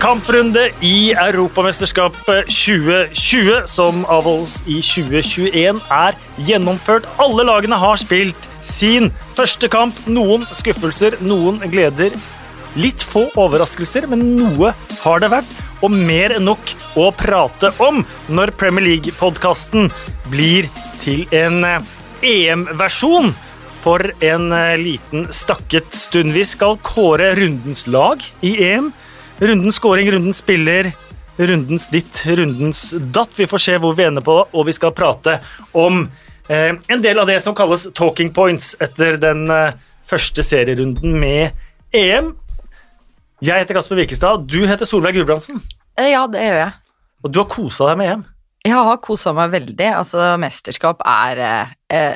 kamprunde i Europamesterskapet 2020, som avholdes i 2021, er gjennomført. Alle lagene har spilt sin første kamp. Noen skuffelser, noen gleder. Litt få overraskelser, men noe har det vært. Og mer enn nok å prate om når Premier League-podkasten blir til en EM-versjon for en liten stakket stund. Vi skal kåre rundens lag i EM. Rundens scoring, rundens spiller, rundens ditt, rundens datt. Vi får se hvor vi ender på, og vi skal prate om eh, en del av det som kalles talking points etter den eh, første serierunden med EM. Jeg heter Kasper Wikestad, du heter Solveig Gulbrandsen. Eh, Ja, det gjør jeg. Og du har kosa deg med EM. Jeg har kosa meg veldig. Altså, mesterskap er eh,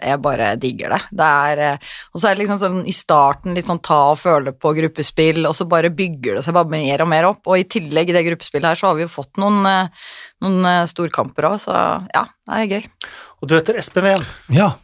Jeg bare digger det. Det er eh, Og så er det liksom sånn i starten litt sånn ta og føle på gruppespill, og så bare bygger det seg bare mer og mer opp. Og i tillegg, i det gruppespillet her, så har vi jo fått noen, eh, noen eh, storkamper òg, så ja, det er gøy. Og du heter Espen Ween. Ja, jeg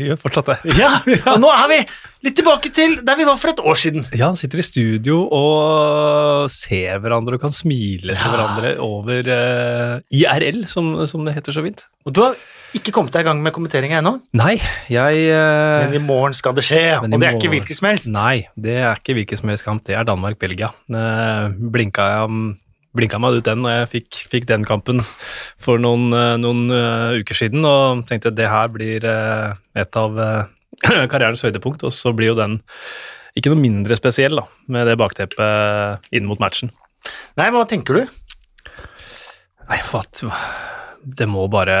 gjør fortsatt det. Ja, og nå er vi litt tilbake til der vi var for et år siden. Ja, sitter i studio og ser hverandre og kan smile til Ja. hverandre over uh, IRL, som, som det heter så fint. Og du har ikke kommet deg i gang med kommenteringa ennå, Nei, jeg uh, men i morgen skal det skje. Og det er ikke hvilken som helst. Nei, det er ikke hvilken som helst kamp, det er Danmark-Belgia. Uh, Blinka jeg blinka meg ut den da jeg fikk, fikk den kampen for noen, eh, noen uh, uker siden, og tenkte at det her blir uh, et av uh, karrierens høydepunkt, og så blir jo den ikke noe mindre spesiell da, med det bakteppet inn mot matchen. Nei, hva tenker du? Nei, hva Det må bare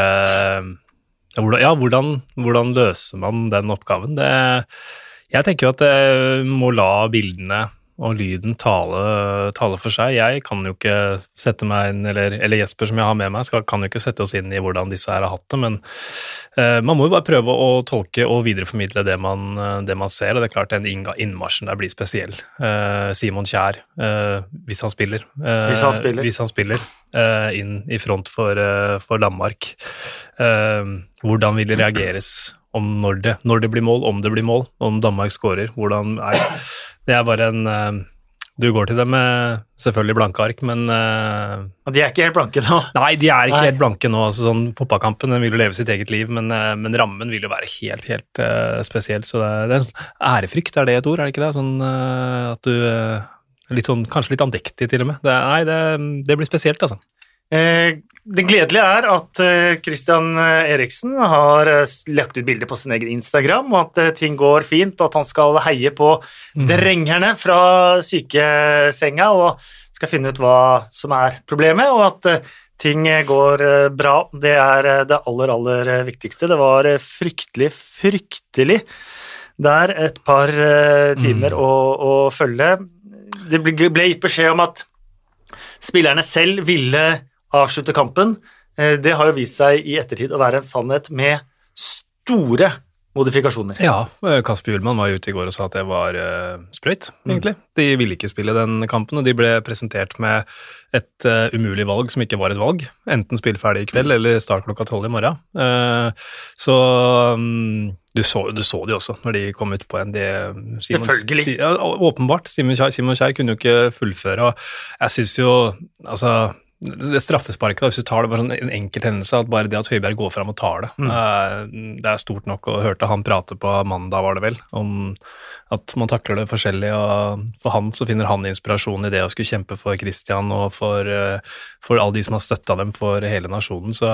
Ja, hvordan, ja, hvordan, hvordan løser man den oppgaven? Det, jeg tenker jo at jeg må la bildene og lyden tale, tale for seg. Jeg kan jo ikke sette meg inn, eller, eller Jesper som jeg har med meg, skal, kan jo ikke sette oss inn i hvordan disse her har hatt det, men uh, man må jo bare prøve å tolke og videreformidle det man, eh, det man ser, og det er klart den innmarsjen der blir spesiell. Uh, Simon Kjær, uh, hvis han spiller. Hvis han spiller. Hvis han spiller inn i front for, for Danmark. Hvordan vil det reageres om når det, når det blir mål, om det blir mål, om Danmark skårer? Hvordan er Det er bare en eh, Du går til dem med selvfølgelig blanke ark, men eh, Og De er ikke helt blanke nå. Nei, de er ikke Nei. helt blanke nå. altså sånn Fotballkampen den vil jo leve sitt eget liv, men, eh, men rammen vil jo være helt, helt uh, spesiell. Så det er, det er en sånn ærefrykt, er det et ord, er det ikke det? Sånn uh, at du uh, Litt sånn, Kanskje litt andektig, til og med. Det, nei, det, det blir spesielt, altså. Eh, det gledelige er at eh, Christian Eriksen har eh, lagt ut bilder på sin egen Instagram, og at eh, ting går fint, og at han skal heie på drengerne fra sykesenga og skal finne ut hva som er problemet, og at eh, ting går eh, bra. Det er eh, det aller, aller eh, viktigste. Det var eh, fryktelig, fryktelig der et par timer timer å, å følge. Det ble gitt beskjed om at spillerne selv ville avslutte kampen. Eh, Det har jo vist seg i ettertid å være en sannhet med store modifikasjoner. Ja, eh, Kasper Hjulmann var ute i går og sa at det var uh, sprøyt, egentlig. De ville ikke spille den kampen, og de ble presentert med et eh, umulig valg som ikke var et valg. Enten spille ferdig i kveld eller start klokka tolv i morgen. Eh, så mm, du, så, du så jo også når de kom ut på en de, Simon- Selvfølgelig. Si, ja, åpenbart. Simon Kjær, Simon Kjær kunne jo ikke fullføre, og jeg syns jo altså det straffesparket, da, hvis du tar det bare sånn en enkelt hendelse, at bare det at Høiberg går fram og tar det, eh, det er stort nok. Og hørte han prate på mandag, var det vel, om at man takler det forskjellig. og For han så finner han inspirasjon i det å skulle kjempe for Christian og for, uh, for alle de som har støtta dem for hele nasjonen. Så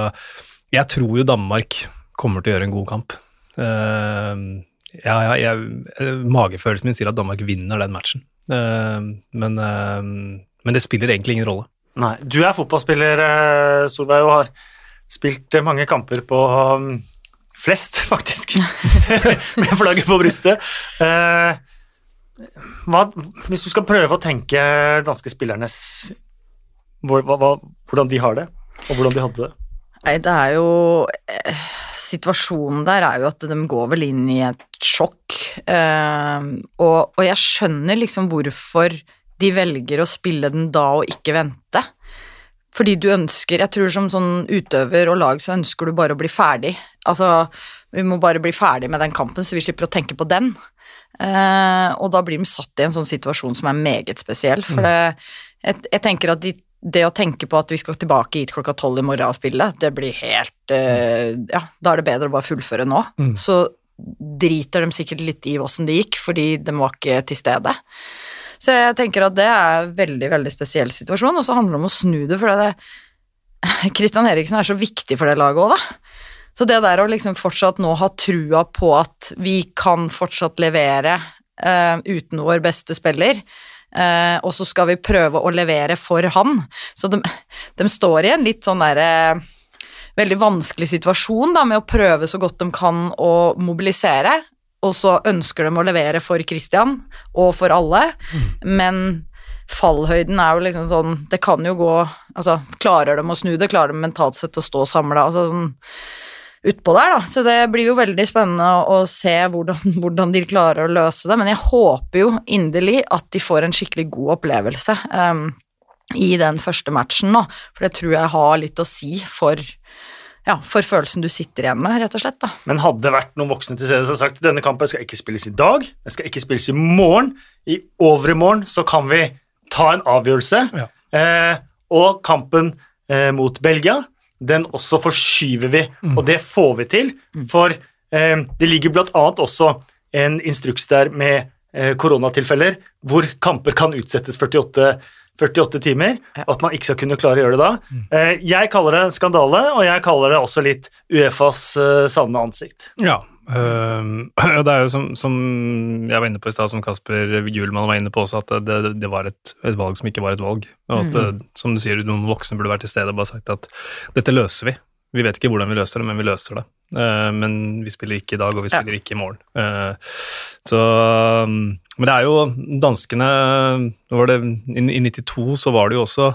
jeg tror jo Danmark kommer til å gjøre en god kamp. Uh, ja, ja, jeg, magefølelsen min sier at Danmark vinner den matchen. Men, men det spiller egentlig ingen rolle. Nei, du er fotballspiller, eh, Solveig, og har spilt eh, mange kamper på um, flest, faktisk, med flagget på brystet. Eh, hva, hvis du skal prøve å tenke danske spillernes hvor, hva, hvordan de har det, og hvordan de hadde det. Nei, det er jo Situasjonen der er jo at de går vel inn i et sjokk. Eh, og, og jeg skjønner liksom hvorfor de velger å spille den da og ikke vente. Fordi du ønsker Jeg tror som sånn utøver og lag så ønsker du bare å bli ferdig. Altså, vi må bare bli ferdig med den kampen, så vi slipper å tenke på den. Eh, og da blir de satt i en sånn situasjon som er meget spesiell, for det jeg, jeg tenker at de, det å tenke på at vi skal tilbake hit klokka tolv i morgen og spille, det blir helt eh, Ja, da er det bedre å bare fullføre nå. Mm. Så driter de sikkert litt i åssen det gikk, fordi de var ikke til stede. Så jeg tenker at det er en veldig, veldig spesiell situasjon, og så handler det om å snu det, for det Kristian Eriksen er så viktig for det laget òg, da. Så det der å liksom fortsatt nå ha trua på at vi kan fortsatt levere uh, uten vår beste spiller, uh, og så skal vi prøve å levere for han. Så de, de står i en litt sånn derre veldig vanskelig situasjon da, med å prøve så godt de kan å mobilisere, og så ønsker de å levere for Christian og for alle, men fallhøyden er jo liksom sånn Det kan jo gå Altså, klarer de å snu det? Klarer de mentalt sett å stå samla? Altså sånn utpå der, da. Så det blir jo veldig spennende å se hvordan, hvordan de klarer å løse det. Men jeg håper jo inderlig at de får en skikkelig god opplevelse um, i den første matchen nå, for det tror jeg har litt å si for ja, for følelsen du sitter igjen med, rett og slett. da. Men hadde det vært noen voksne til stede som sagt denne kampen skal ikke spilles i dag, den skal ikke spilles i morgen, i overmorgen så kan vi ta en avgjørelse, Ja. eh, og kampen eh, mot Belgia, den også forskyver vi, og det får vi til, for eh, det ligger blant annet også en instruks der med eh, koronatilfeller, hvor kamper kan utsettes 48 48 timer, og at man ikke skal kunne klare å gjøre det da. Eh, Jeg kaller det skandale, og jeg kaller det også litt Uefas eh, sanne ansikt. Ja. og det er jo som, som jeg var inne på i stad, som Kasper Hjulmann var inne på også, at det, det var et, et valg som ikke var et valg. Og at, mm. som du sier, noen voksne burde vært til stede og bare sagt at dette løser vi. Vi vet ikke hvordan vi løser det, men vi løser det. Eh, men vi spiller ikke i dag, og vi spiller ikke i morgen. Så um, Men det er jo danskene var det, i, I 92 så var det jo også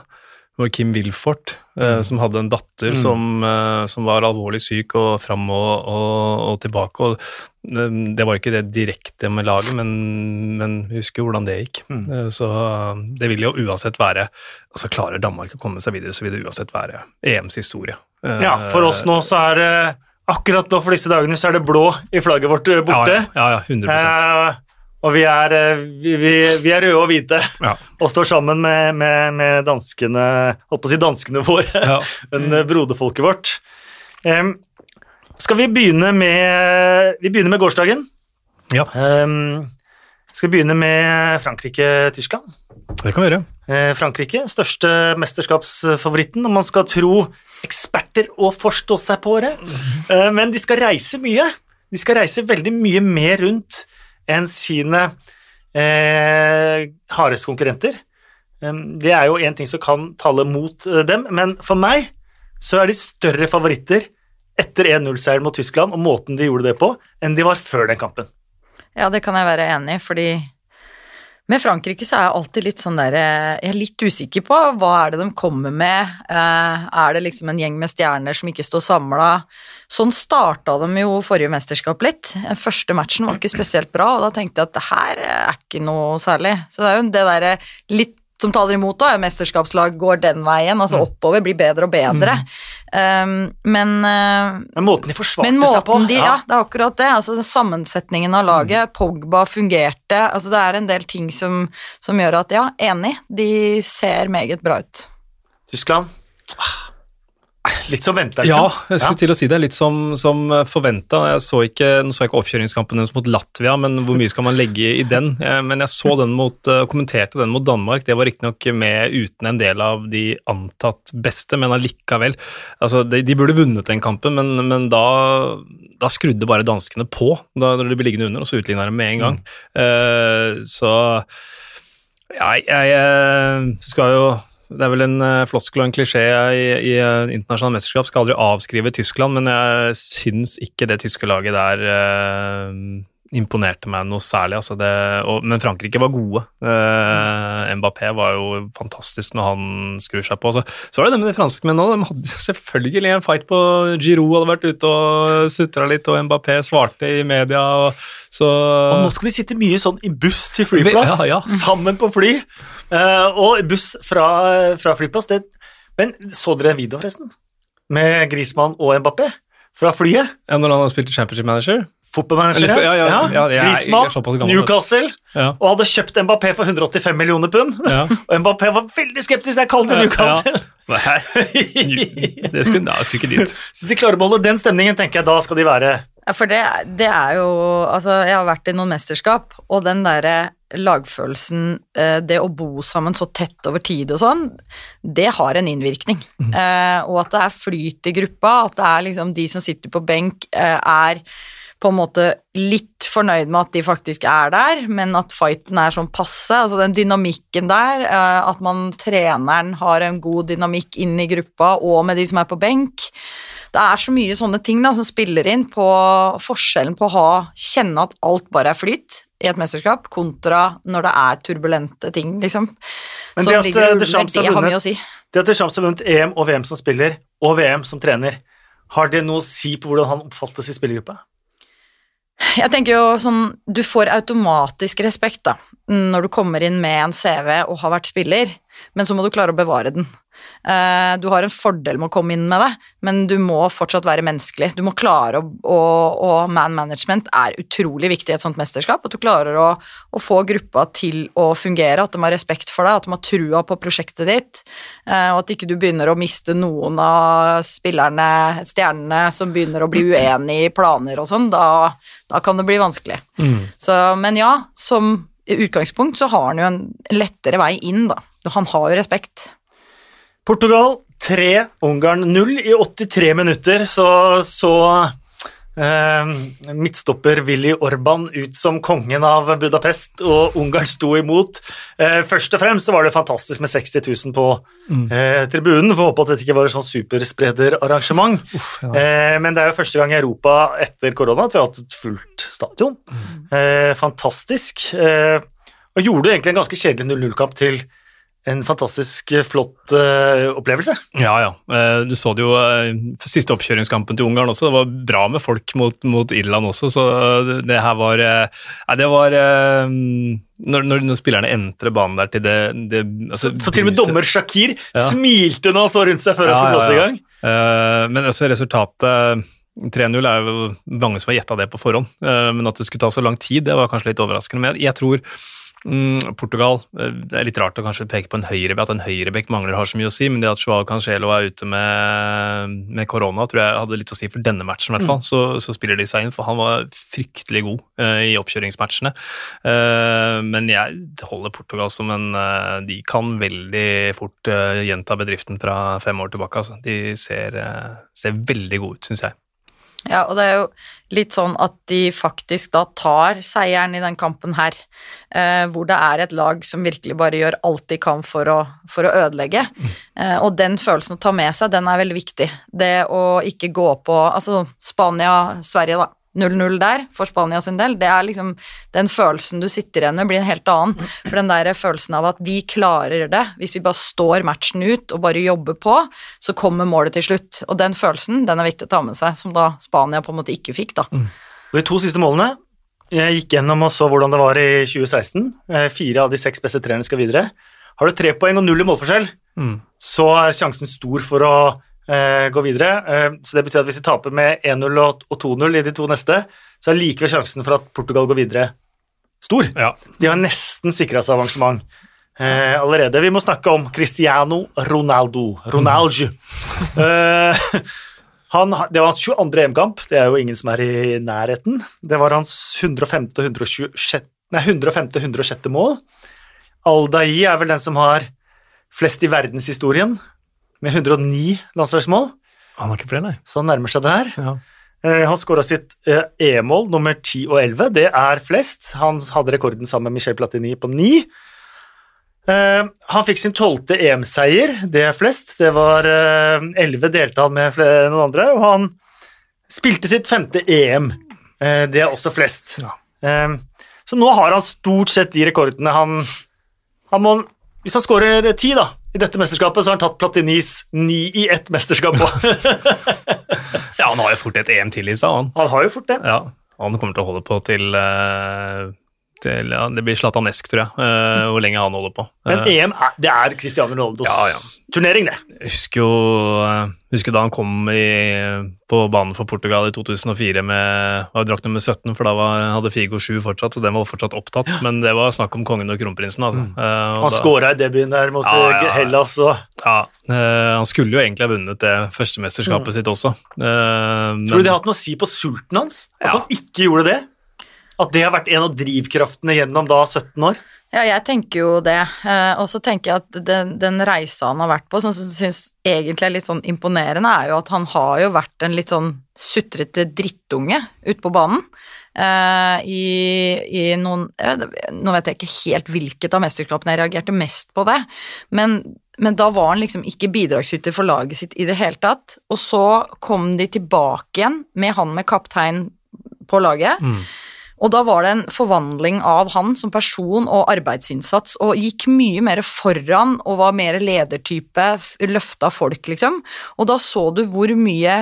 det var Kim Wilfort eh, som hadde en datter Mm. som, eh, som var alvorlig syk og fram og, og, og tilbake. og eh, Det var jo ikke det direkte med laget, men, men husker jo hvordan det gikk. Mm. Så eh, det vil jo uansett være altså Klarer Danmark å komme seg videre, så vil det uansett være EMs historie. Ja, for oss nå så er det Akkurat nå for disse dagene så er det blå i flagget vårt eh, borte. Ja, ja, ja 100 Eh, og vi er, eh, vi, vi, vi er røde og hvite ja. og står sammen med, med, med danskene Holdt på å si danskene våre, Ja. men eh, broderfolket vårt. Um, skal vi begynne med Vi begynner med gårsdagen. ja, Um, skal vi begynne med Frankrike-Tyskland? det kan vi gjøre. Eh, Frankrike, største mesterskapsfavoritten, om man skal tro eksperter og forstå seg på det. Eh, Men de skal reise mye. De skal reise veldig mye mer rundt enn sine eh, hardeste konkurrenter. Eh, Det er jo én ting som kan tale mot dem, men for meg så er de større favoritter etter 1-0-seieren mot Tyskland og måten de gjorde det på, enn de var før den kampen. Ja, det kan jeg være enig i, fordi med Frankrike så er jeg alltid litt sånn der eh, Jeg er litt usikker på hva er det de kommer med. Eh, er det liksom en gjeng med stjerner som ikke står samla? Sånn starta de jo forrige mesterskap litt. Den første matchen var ikke spesielt bra, og da tenkte jeg at det her er ikke noe særlig. Så det er jo det derre litt som taler imot, da. Mesterskapslag går den veien, altså oppover, blir bedre og bedre. Um, men uh, Men måten de forsvarte men seg på måten de, ja. det er akkurat det. Altså Sammensetningen av laget, Pogba fungerte. Altså Det er en del ting som, som gjør at, ja, enig, de ser meget bra ut. Tyskland ah, Litt som venta, Ja, liksom. jeg skulle til å si det. Litt som, som forventa. Jeg så ikke, nå så jeg ikke oppkjøringskampen deres mot Latvia, men hvor mye skal man legge i den? Eh, Men jeg så den mot, eh, kommenterte den mot Danmark. Det var riktignok med uten en del av de antatt beste, men allikevel. Altså, de, de burde vunnet den kampen, men, men da, da skrudde bare danskene på da når de ble liggende under, og så utligna de med en gang. Eh, så ja, jeg jeg skal jo det er vel en eh, floskel og en klisjé i, i eh, internasjonale mesterskap. Skal aldri avskrive Tyskland, men jeg syns ikke det tyske laget der eh, imponerte meg noe særlig. Altså det, og, men Frankrike var gode. Eh, Mbappé var jo fantastisk når han skrur seg på. Så, så var det det med de franskmennene òg. De hadde selvfølgelig en fight på Giroud hadde vært ute og sutra litt, og Mbappé svarte i media. Og, så Og nå skal de sitte mye sånn i buss til flyplass, Ja, ja. sammen på fly. eh, og buss fra, fra flyplass. Det, men så dere en video, forresten? Med Grismann og Mbappé fra flyet? ja, Når han har spilt Championship Manager? Fotballmanager. Ja, ja, ja, ja, Griezmann. Newcastle, Ja. og hadde kjøpt Mbappé for 185 millioner pund. Ja. Og Mbappé var veldig skeptisk da jeg kalte det Newcastle. Nei, det skulle, nei, skulle ikke dit. Så de klarer å beholde den stemningen, tenker jeg da skal de være Ja, for det, det er jo Altså, jeg har vært i noen mesterskap, og den derre lagfølelsen, eh, det å bo sammen så tett over tid og sånn, det har en innvirkning. Eh, og at det er flyt i gruppa, at det er liksom de som sitter på benk, eh, er på en måte litt fornøyd med at de faktisk er der, men at fighten er sånn passe. Altså den dynamikken der, eh, at man treneren har en god dynamikk inn i gruppa, og med de som er på benk. Det er så mye sånne ting da, som spiller inn på forskjellen på å ha, kjenne at alt bare er flyt i et mesterskap, kontra når det er turbulente ting, liksom. Men det at, det, eh, har det har vunnet- mye å si. Det at Deschamps har vunnet EM og VM som spiller, og VM som trener, har det noe å si på hvordan han oppfattes i spillergruppa? Jeg tenker jo sånn, du får automatisk respekt da, når du kommer inn med en CV og har vært spiller, men så må du klare å bevare den. Eh, Du har en fordel med å komme inn med det, men du må fortsatt være menneskelig. Du må klare å, og, og man management er utrolig viktig i et sånt mesterskap, at du klarer å, å få gruppa til å fungere, at de har respekt for deg, at de har trua på prosjektet ditt, eh, og at ikke du begynner å miste noen av spillerne, stjernene, som begynner å bli uenig i planer og sånn, da, da kan det bli vanskelig. Så, men ja, som utgangspunkt så har han jo en lettere vei inn, da. Han har jo respekt. Portugal 3, Ungarn 0 i 83 minutter, så så eh, midtstopper Willy Orban ut som kongen av Budapest, og Ungarn sto imot. Eh, først og fremst så var det fantastisk med 60 000 på eh, tribunen. Får håpe at dette ikke var et sånn supersprederarrangement. ja. eh, men det er jo første gang i Europa etter korona at vi har hatt et fullt stadion. Eh, fantastisk. Eh, og gjorde egentlig en ganske kjedelig 0-0-kamp til en fantastisk eh, flott uh, opplevelse. Ja, ja. Uh, Du så det jo uh, siste oppkjøringskampen til Ungarn også. Det var bra med folk mot, mot Irland også, så det- her var Nei, det var når, når, når spillerne entrer banen der til det, det altså, Så til og med dommer Shakir Ja. smilte nå og så rundt seg før han Ja, skulle blåse i gang. Men altså, resultatet 3-0 er jo mange som har gjetta det på forhånd, men at det skulle ta så lang tid, det var kanskje litt overraskende. Men jeg tror mm, Portugal Det er litt rart å kanskje peke på en høyrebekk, at en høyrebekk mangler har så mye å si, men det at Joao Cancelo er ute med, med korona, tror jeg hadde litt å si for denne matchen, i hvert fall. Så, så spiller de seg inn, for han var fryktelig god uh, i oppkjøringsmatchene. Uh, men jeg holder Portugal som en uh, De kan veldig fort gjenta bedriften fra fem år tilbake. Altså. De ser, ser veldig gode ut, syns jeg. Ja, og det er jo litt sånn at de faktisk da tar seieren i den kampen her, eh, hvor det er et lag som virkelig bare gjør alt de kan for å, for å ødelegge. Eh, og den følelsen å ta med seg, den er veldig viktig. Det å ikke gå på Altså Spania-Sverige, da. 0-0 der for Spania sin del, det er liksom den følelsen du sitter igjen med, blir en helt annen. For den der følelsen av at vi klarer det, hvis vi bare står matchen ut og bare jobber på, så kommer målet til slutt. Og den følelsen, den er viktig å ta med seg, som da Spania på en måte ikke fikk, da. Og De to siste målene Jeg gikk gjennom og så hvordan det var i 2016. Eh, Fire av de seks beste trenerne skal videre. Har du tre poeng og null i målforskjell, Mm. så er sjansen stor for å eh, gå videre. Eh, så det betyr at hvis de taper med 1-0 og og 2-0 i de to neste, så er likevel sjansen for at Portugal går videre stor. Ja. De har nesten sikra seg avansement eh, allerede. Vi må snakke om Cristiano Ronaldo. Ronaldo. Eh, han, det var hans 22. EM-kamp. Det er jo ingen som er i nærheten. Det var hans 105. og 126. Nei, 105. 106. mål. Aldair er vel den som har flest i verdenshistorien, med 109 landslagsmål. Han har ikke flere, nei. Så han nærmer seg det her. Ja. Eh, Han skåra sitt eh, EM-mål nummer 10 og 11. Det er flest. Han hadde rekorden sammen med Michel Platini på 9. Eh, Han fikk sin tolvte EM-seier. Det er flest. Det var elleve 11 delte han med noen andre. Og han spilte sitt femte EM. Det er også flest. Ja. Så nå har han stort sett de rekordene han, han må, Hvis han skårer ti da, i dette mesterskapet, så har han tatt Platinis ni i ett mesterskap. ja, han har jo fort et EM til i seg, han. han har jo fort det. Ja, han kommer til å holde på til, eh, til ja, Det blir Zlatanesk, tror jeg, uh, hvor lenge han holder på. Men Eh, EM er, det er Cristiano Ronaldos Ja, ja. turnering, det. Jeg husker jo eh, husker da han kom i, på banen for Portugal i 2004 med var drakt nummer 17, for da var, hadde Figo 7 fortsatt, og den var fortsatt opptatt. Men det var snakk om kongen og kronprinsen, altså. Uh, og Han skåra i debuten der mot. Hellas og Ja, uh, han skulle jo egentlig ha vunnet det første mesterskapet sitt også. Mm. Tror du det har hatt noe å si på sulten hans? At han ikke gjorde det? At det har vært en av drivkraftene gjennom da 17 år? Ja, jeg tenker jo det. Eh, og så tenker jeg at den, den reisa han har vært på, som jeg syns egentlig er litt sånn imponerende, er jo at han har jo vært en litt sånn sutrete drittunge ute på banen. Eh, i, I noen Nå vet jeg ikke helt hvilket av mesterskapene jeg reagerte mest på det, men, men da var han liksom ikke bidragsyter for laget sitt i det hele tatt. Og så kom de tilbake igjen med han med kaptein på laget. Mm. Og da var det en forvandling av han som person og arbeidsinnsats, og gikk mye mer foran og var mer ledertype, løfta folk, liksom. Og da så du hvor mye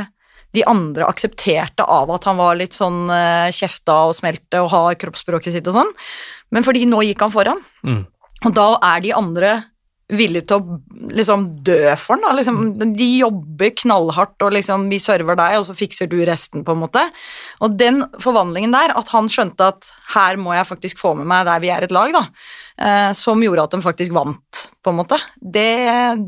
de andre aksepterte av at han var litt sånn uh, kjefta og smelte og har kroppsspråket sitt og sånn, men fordi nå gikk han foran. Mm. Og da er de andre villige til å liksom dø for den. Liksom, de jobber knallhardt, og liksom vi server deg, og så fikser du resten, på en måte. Og den forvandlingen der, at han skjønte at her må jeg faktisk få med meg der vi er et lag, da, eh, som gjorde at de faktisk vant, på en måte, det,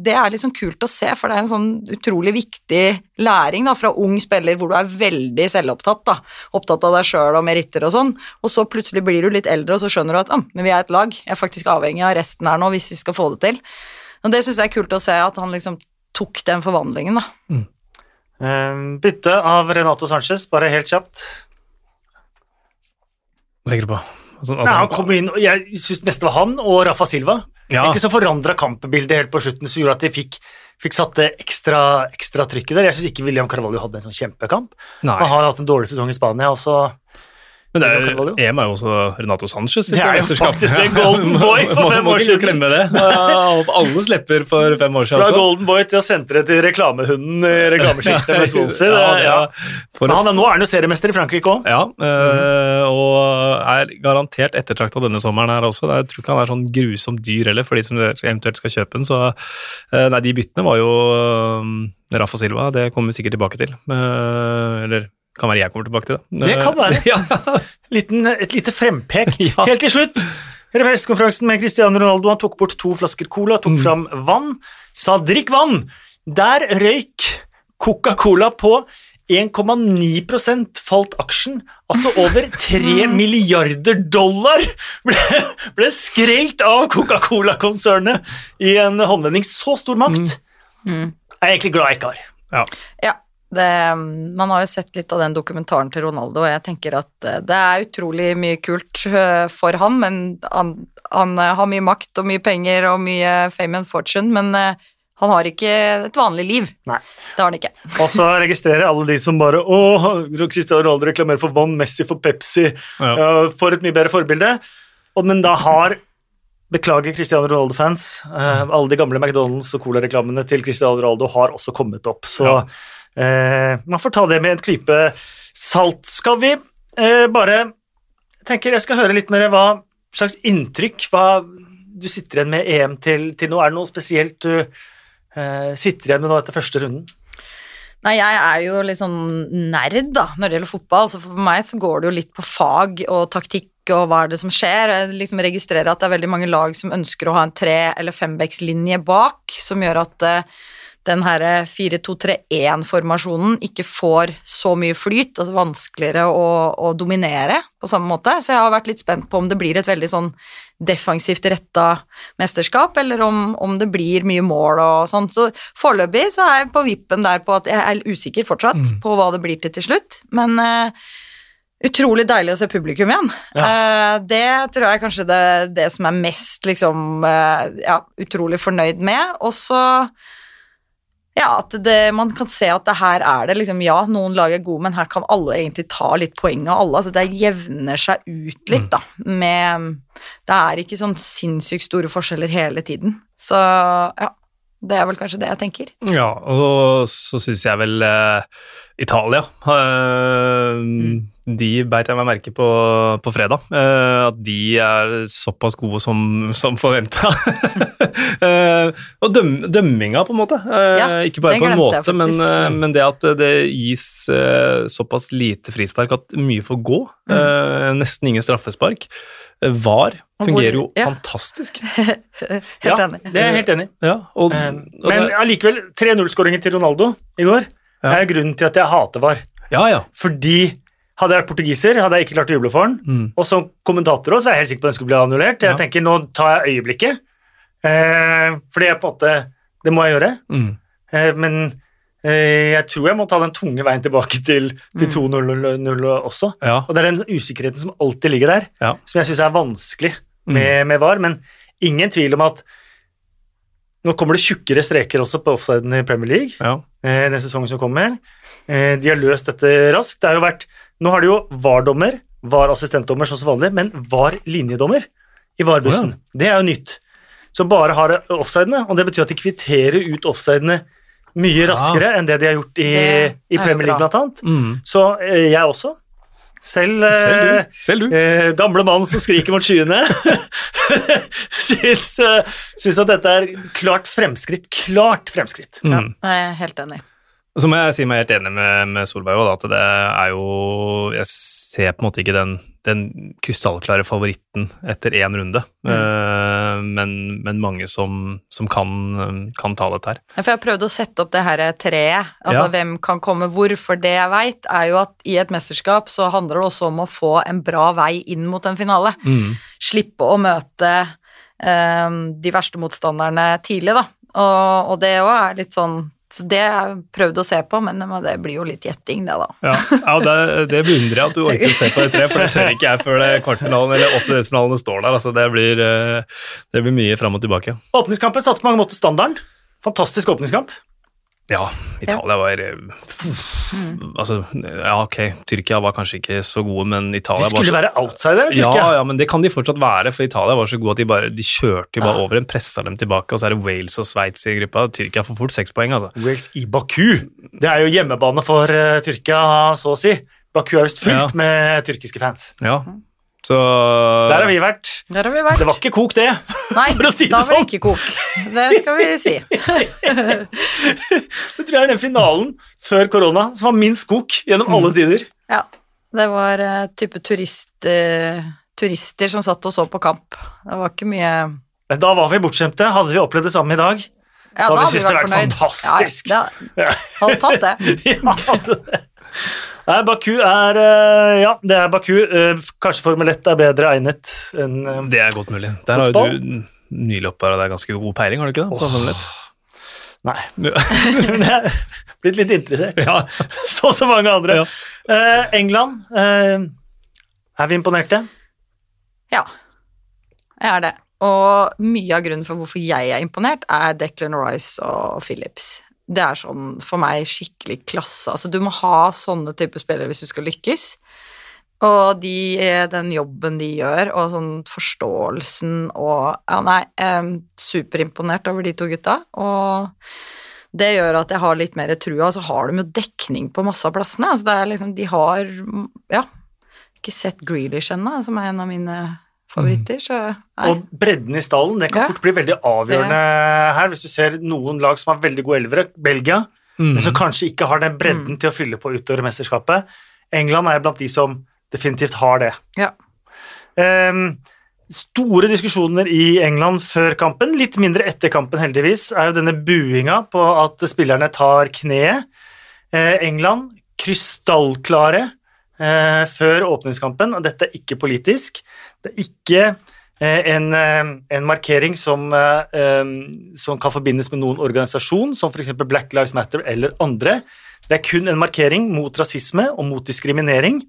det er liksom kult å se, for det er en sånn utrolig viktig læring da, fra ung spiller hvor du er veldig selvopptatt, da, opptatt av deg sjøl og meritter og sånn, og så plutselig blir du litt eldre, og så skjønner du at ah, men vi er et lag, jeg er faktisk avhengig av resten her nå hvis vi skal få det til. Og det syns jeg er kult å se, at han liksom tok den forvandlingen, da. Eh, bytte av Renato Sanchez, bare helt kjapt. Sikker på. Altså, Nei, han kom inn, og Jeg syns neste var han og Rafa Silva. ja, Ikke så forandra kampbildet helt på slutten, som gjorde at de fikk, fikk satt det ekstra, ekstra trykket der. Jeg syns ikke William Carvalho hadde en sånn kjempekamp. nei. Han har hatt en dårlig sesong i Spania, og så Men er, EM er jo også Renato Sanchez. Det er jo faktisk det, Golden Boy for fem år siden. glemme det. Alle slipper for fem år siden Fra. Golden Boy til å sentre til reklamehunden i reklameskiltet med Swansea. Ja, ja. nå er han jo seriemester i Frankrike òg. Ja, øh, og er garantert ettertrakta denne sommeren her også. Jeg tror ikke han er sånn grusomt dyr heller, for de som eventuelt skal kjøpe den. Så øh, nei, de byttene var jo øh, Rafa Silva, det kommer vi sikkert tilbake til. Eller kan være jeg kommer tilbake til det. Det kan være. ja. Liten, et lite frempek. Ja. Helt til slutt, pressekonferansen med Cristiano Ronaldo. Han tok bort to flasker cola, tok Mm. fram vann, sa 'drikk vann'. Der røyk Coca-Cola på 1,9% falt aksjen, altså over 3 Mm. milliarder dollar ble, ble skrelt av Coca-Cola-konsernet i en håndvending. Så stor makt Mm. er jeg egentlig glad jeg ikke har. ja. Ja, det, man har jo sett litt av den dokumentaren til Ronaldo, og jeg tenker at eh, det er utrolig mye kult eh, for han, men han, han eh, har mye makt og mye penger og mye fame and fortune, men han har ikke et vanlig liv. Nei. Det har han ikke. Og så registrerer alle de som bare Å, Cristiano Ronaldo reklamerer for vann, Messi for Pepsi. Ja. Uh, for et mye bedre forbilde. Og, men da har Beklager Cristiano Ronaldo-fans. uh, alle de gamle McDonald's og Cola-reklamene til Cristiano Ronaldo har også kommet opp. Så Ja. Uh, man får ta det med en klype salt. Skal vi uh, bare tenker jeg skal høre litt mer hva slags inntrykk hva du sitter igjen med EM til, til nå. Er det noe spesielt du uh, sitter igjen med nå etter første runden? Nei, jeg er jo litt sånn nerd, da, når det gjelder fotball. Så for meg så går det jo litt på fag og taktikk og hva er det som skjer. Jeg liksom registrerer at det er veldig mange lag som ønsker å ha en tre- eller fembekslinje bak, som gjør at eh, den her 4-2-3-1-formasjonen ikke får så mye flyt, altså vanskeligere å, å dominere på samme måte. Så jeg har vært litt spent på om det blir et veldig sånn defensivt retta mesterskap, eller om, om det blir mye mål og sånn. Så foreløpig så er jeg på vippen der på at jeg er usikker fortsatt på hva det blir til til slutt, men uh, Utrolig deilig å se publikum igjen. Eh, det tror jeg er kanskje det, det som er mest liksom uh, ja, utrolig fornøyd med. Og så ja, at det, man kan se at det her er det liksom Ja, noen lag er gode, men her kan alle egentlig ta litt poeng av alle. Altså det jevner seg ut litt, da. Med Det er ikke sånn sinnssykt store forskjeller hele tiden. Så ja. Det er vel kanskje det jeg tenker. Ja, og så syns jeg vel eh, Italia eh, de beit jeg meg merke på på fredag. Uh, at de er såpass gode som, som forventa. og døm, dømminga, på en måte. Uh, Ja, ikke bare på en glemte jeg måte, men, eh, men det at det gis eh, såpass lite frispark at mye får gå. eh, nesten ingen straffespark. Eh, VAR Mm. Fungerer jo ja. fantastisk. Helt ja, enig. det er jeg helt enig i. Ja, og, Eh, og Men allikevel, 3-0-skåringen til Ronaldo i går Ja. er grunnen til at jeg hater VAR. ja, ja. Fordi hadde jeg vært portugiser, hadde jeg ikke klart å juble for den. Mm. Og som kommentator også, er jeg helt sikker på at den skulle bli annullert. Jeg Ja. tenker, nå tar jeg øyeblikket. Eh, fordi jeg på en måte Det må jeg gjøre. Mm. Eh, men eh, jeg tror jeg må ta den tunge veien tilbake til, til Mm. 2-0 også. Ja. Og det er den usikkerheten som alltid ligger der, Ja. som jeg syns er vanskelig Mm. med, med VAR. Men ingen tvil om at nå kommer det tjukkere streker også på offsiden i Premier League ja. eh, den sesongen som kommer. Eh, de har løst dette raskt. Det har jo vært, nå har de jo VAR-dommer, VAR-assistentdommer som vanlig, men VAR-linjedommer i VAR-bussen. Det er jo nytt. Så bare har offsidene, og det betyr at de kvitterer ut offsidene mye raskere enn det de har gjort i, i Premier League, blant annet. Mm. Så eh, jeg også. Selv, eh, Selv du. Selv du. eh, gamle mann som skriker mot skyene, syns, eh, syns at dette er klart fremskritt. Klart fremskritt. Ja, Mm. jeg er helt enig. Så må jeg si meg helt enig med, med Solberg òg, at det er jo Jeg ser på en måte ikke den, den krystallklare favoritten etter én runde, eh, men, men mange som, som kan, kan ta dette her. Ja, For jeg har prøvd å sette opp det her treet, altså Ja. hvem kan komme hvor, for det jeg veit er jo at i et mesterskap så handler det også om å få en bra vei inn mot en finale. Mm. Slippe å møte uh, de verste motstanderne tidlig, da. Og, og det òg er litt sånn så Det har jeg prøvd å se på, men det blir jo litt gjetting, det, da. Ja, ja det, det beundrer jeg at du orker å se på de tre, for det tør ikke jeg før det kvartfinalen eller åttendedelsfinalen står der. Altså, det, blir, eh, det blir mye fram og tilbake. Åpningskampen satte på mange måter standarden. Fantastisk åpningskamp. Ja, Italia var mm. Altså, ja, ok, Tyrkia var kanskje ikke så gode, men De Italia var skulle så være outsidere, ja, Tyrkia. ja, men det kan de fortsatt være, for Italia var så gode at de bare de kjørte bare Ja. over dem, pressa dem tilbake, og så er det Wales og Sveits i gruppa. Tyrkia får fort seks poeng, altså. Wales i Baku. Det er jo hjemmebane for uh, Tyrkia, så å si. Baku er visst fullt Ja. med tyrkiske fans. Ja, så Der har vi vært. Der har vi vært. Det var ikke kok, det. Nei, for å si det sånn. da var det ikke kok. Det skal vi si. Det tror jeg er den finalen før korona som var minst kok gjennom Mm. alle tider. Ja. Det var uh, type turist, uh, turister som satt og så på kamp. Det var ikke mye Men da var vi bortskjemte. Hadde vi opplevd det samme i dag? Ja, Så hadde da vi hadde syntes det vært vært fornøyd. fantastisk. Ja, ja, hadde tatt det. ja, hadde det. Nei, Baku er eh, Ja, det er Baku. Eh, Kanskje Formel 1 er bedre egnet enn fotball. det er godt mulig. Der har jo du nylig oppara deg ganske god peiling, har du ikke det? På Formel 1? Nei. Men jeg er blitt litt interessert. Ja. så som mange andre. Ja. Eh, England eh, Er vi imponerte? Ja, jeg er det. Og mye av grunnen for hvorfor jeg er imponert, er Declan Rice og Phillips. Det er sånn for meg skikkelig klasse. Altså, du må ha sånne typer spillere hvis du skal lykkes. Og de, den jobben de gjør, og sånn forståelsen og Ja, nei, eh, superimponert over de to gutta. Og det gjør at jeg har litt mer trua. Så har de jo dekning på masse av plassene. Altså, det er liksom De har Ja, ikke sett Grealish ennå, som er en av mine favoritter, så nei. Og bredden i stallen det kan Ja. fort bli veldig avgjørende her. Hvis du ser noen lag som har veldig gode elvere, Belgia, Mm. men som kanskje ikke har den bredden til å fylle på utover mesterskapet. England er blant de som definitivt har det. Ja. Um, store diskusjoner i England før kampen, litt mindre etter kampen heldigvis, er jo denne buinga på at spillerne tar kneet. Eh, England krystallklare eh, før åpningskampen, og dette er ikke politisk. Det er ikke eh, en, eh, en markering som, eh, eh, som kan forbindes med noen organisasjon, som f.eks. Black Lives Matter eller andre. Det er kun en markering mot rasisme og mot diskriminering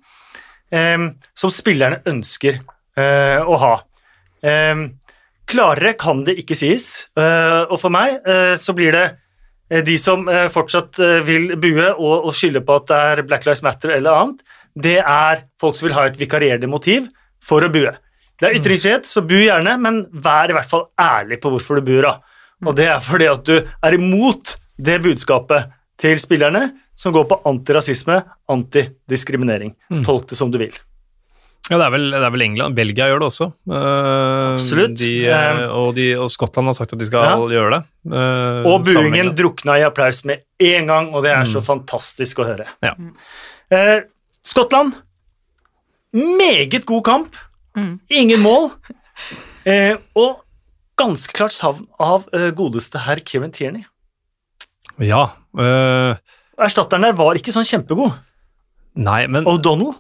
som spillerne ønsker å ha. Klarere kan det ikke sies, og for meg så blir det de som fortsatt vil bue og skylde på at det er Black Lives Matter eller annet, det er folk som vil ha et vikarierende motiv for å bue. Det er ytringsfrihet, så bu gjerne, men vær i hvert fall ærlig på hvorfor du buer. da. Og det er fordi at du er imot det budskapet til spillerne som går på antirasisme, antidiskriminering. Tolk det som du vil. Ja, det er vel, det er vel England. Belgia gjør det også. Uh, Absolutt. De, eh, og, de, og Skottland har sagt at de skal gjøre det. Uh, Og buingen drukna i applaus med en gang, og det er så fantastisk å høre. Ja. Eh, Skottland, meget god kamp. Ingen mål. Eh, og ganske klart savn av eh, godeste herr Kieran Tierney. Ja. Øh... Erstatteren der var ikke sånn kjempegod. nei, men O'Donnell.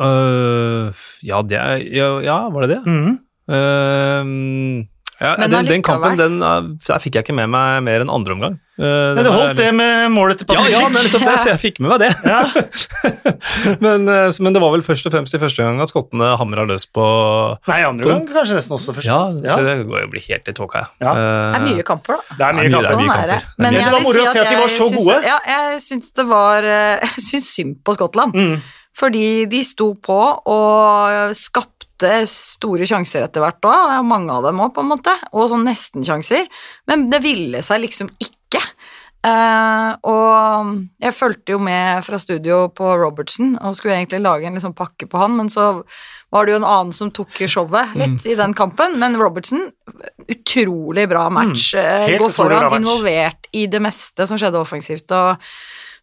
Øh, Ja, det er ja, ja, var det det? Mm. Eh, ja, Men den, den kampen den, eh, der fikk jeg ikke med meg mer enn andre omgang. Uh, Men den det holdt det med målet til Patrick ja, ja, det er nettopp det, så jeg fikk med meg det. Ja. men, eh, men det var vel først og fremst i første gang at skottene hamra løs på Nei, andre gang kanskje nesten også først. Ja, ja. så det går jo bli helt i tåka. Ja. Uh, Det er mye kamper, da. Det er mye kamper. det er mye Sånn er det. kamper. Men Det var moro å se at de var så syns gode. Ja, jeg syns det var eh, Jeg syns synd på Skottland. Mm. Fordi de sto på og skapte store sjanser etter hvert òg, mange av dem òg, på en måte, og sånn nesten-sjanser, men det ville seg liksom ikke. Eh, og jeg fulgte jo med fra studio på Robertson og skulle egentlig lage en liksom pakke på han, men så var det jo en annen som tok showet litt i den kampen. Men Robertson, utrolig bra match. Mm, Går foran, involvert i det meste som skjedde offensivt. og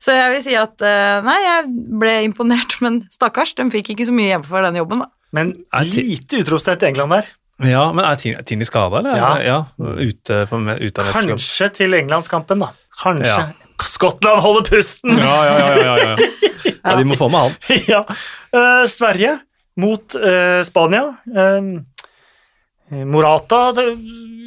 så jeg vil si at eh, nei, jeg ble imponert, men stakkars, de fikk ikke så mye hjemme for den jobben, da. Men Er lite utropstegn til England der. Ja, men er Tini- skada, eller? Ja. ja ute, for, ute av. Kanskje til Englandskampen, da. Kanskje. Ja. Skottland holder pusten! Ja, ja, ja, ja, ja, de må få med han. ja. Uh, Sverige mot uh, Spania. Uh, Morata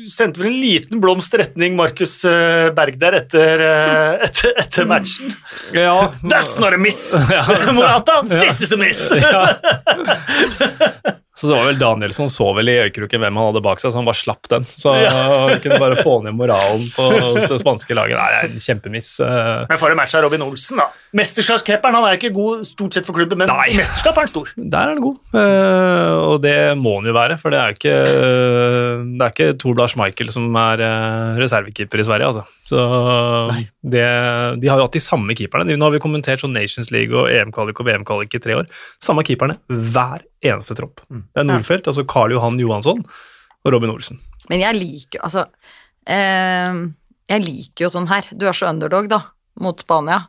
sendte vel en liten blomst retning Markus eh, Berg der etter, eh, etter, etter matchen. Ja. That's not a miss! Morata, this is a miss! Ja. Så det var vel Danielsson så vel i øyekroken hvem han hadde bak seg, så han bare slapp den. Så han kunne bare få ned moralen på det spanske laget. Nei, det er en kjempemiss. Men for en match av Robin Olsen, da. Mesterskapskeeperen han er ikke god stort sett for klubben, men Nei. mesterskap er han stor. Der er han god, eh, og det må han jo være, for det er ikke, det er ikke Tor Lars Michael som er eh, reservekeeper i Sverige, altså. Så det, de har jo hatt de samme keeperne. Nå har vi kommentert sånn Nations League og EM-kvalik og VM-kvalik i tre år. Samme keeperne hver eneste tropp. Det er Nordfeldt, altså Karl Johan Johansson og Robin Olsen. Men jeg liker altså eh, Jeg liker jo sånn her. Du er så underdog, da, mot Spania,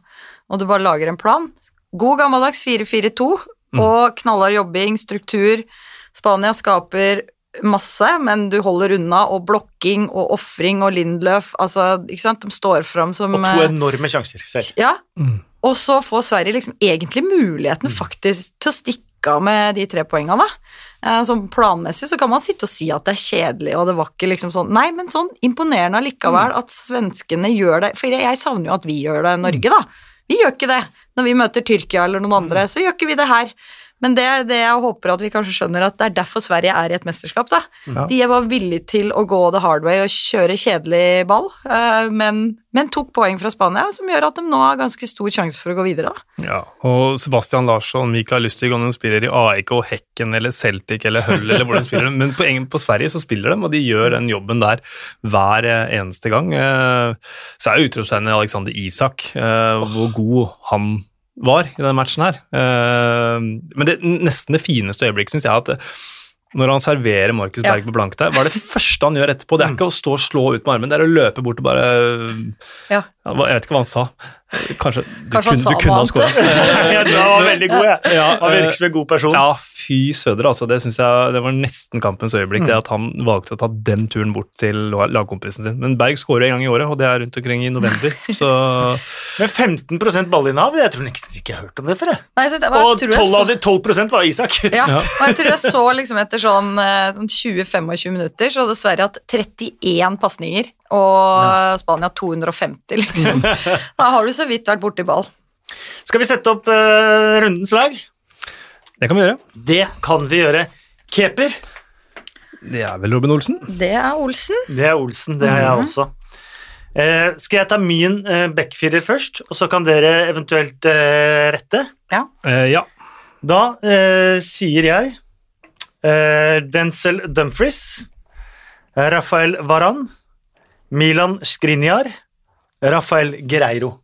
og du bare lager en plan. God gammeldags 4-4-2 og knallhard jobbing, struktur. Spania skaper masse, men du holder unna, og blokking og ofring og Lindløf Altså, ikke sant, de står fram som Og to eh, enorme sjanser selv. Ja, Mm. og så får Sverige liksom egentlig muligheten faktisk til å stikke av med de tre poengene. Eh, Sånn planmessig så kan man sitte og si at det er kjedelig, og det var ikke liksom sånn Nei, men sånn imponerende allikevel at svenskene gjør det. For jeg savner jo at vi gjør det i Norge, da. Vi gjør ikke det. Når vi møter Tyrkia eller noen andre, så gjør ikke vi det her. Men det er det jeg håper at vi kanskje skjønner, at det er derfor Sverige er i et mesterskap, da. Ja. De var villige til å gå the hard way og kjøre kjedelig ball, eh, men, men tok poeng fra Spania, som gjør at de nå har ganske stor sjanse for å gå videre, da. Ja, og Sebastian Larsson, Mikael Lustig, om de spiller i AIK Hekken eller Celtic eller Hull eller hvor de spiller, men på, på Sverige så spiller de, og de gjør den jobben der hver eh, eneste gang. Eh, Så er jo utropstegnet Alexander Isak, hvor god han var i denne matchen her. Eh, Men det, nesten det fineste øyeblikket syns jeg at eh, når han serverer Markus. Berg på blank der, hva er det første han gjør etterpå? Det er ikke å stå og slå ut med armen, det er å løpe bort og bare. Ja, Jeg vet ikke hva han sa. Kanskje du Kanskje kunne, du kunne ha skåret. Ja, du var veldig god, jeg. Ja, Han virker eh, en god person. Ja, fy søder, altså. Det synes jeg det var nesten kampens øyeblikk, det at han valgte å ta den turen bort til lagkompisen sin. Men Berg skårer en gang i året, og det er rundt omkring i november, så Men 15% ballinnehav, jeg tror nesten ikke jeg har hørt om det før. jeg. Nei, så det Og jeg tror jeg 12 av så- de 12% var Isak. ja, Ja. og jeg tror jeg så liksom etter sånn, eh, sånn 20-25 minutter, så hadde at hatt 31 pasninger, og Spania 250, liksom. Da har du så vidt vært borti ball. Skal vi sette opp uh, rundens lag? det kan vi gjøre. Det kan vi gjøre. Keeper, Det er vel Robin Olsen? Det er Olsen. det er Olsen. Det er jeg også. Eh, skal jeg ta min eh, backfirer først, og så kan dere eventuelt eh, rette? Eh, ja. Da eh, sier jeg eh, Denzel Dumfries, Rafael Varan, Milan Skriniar, Rafael Gereiro.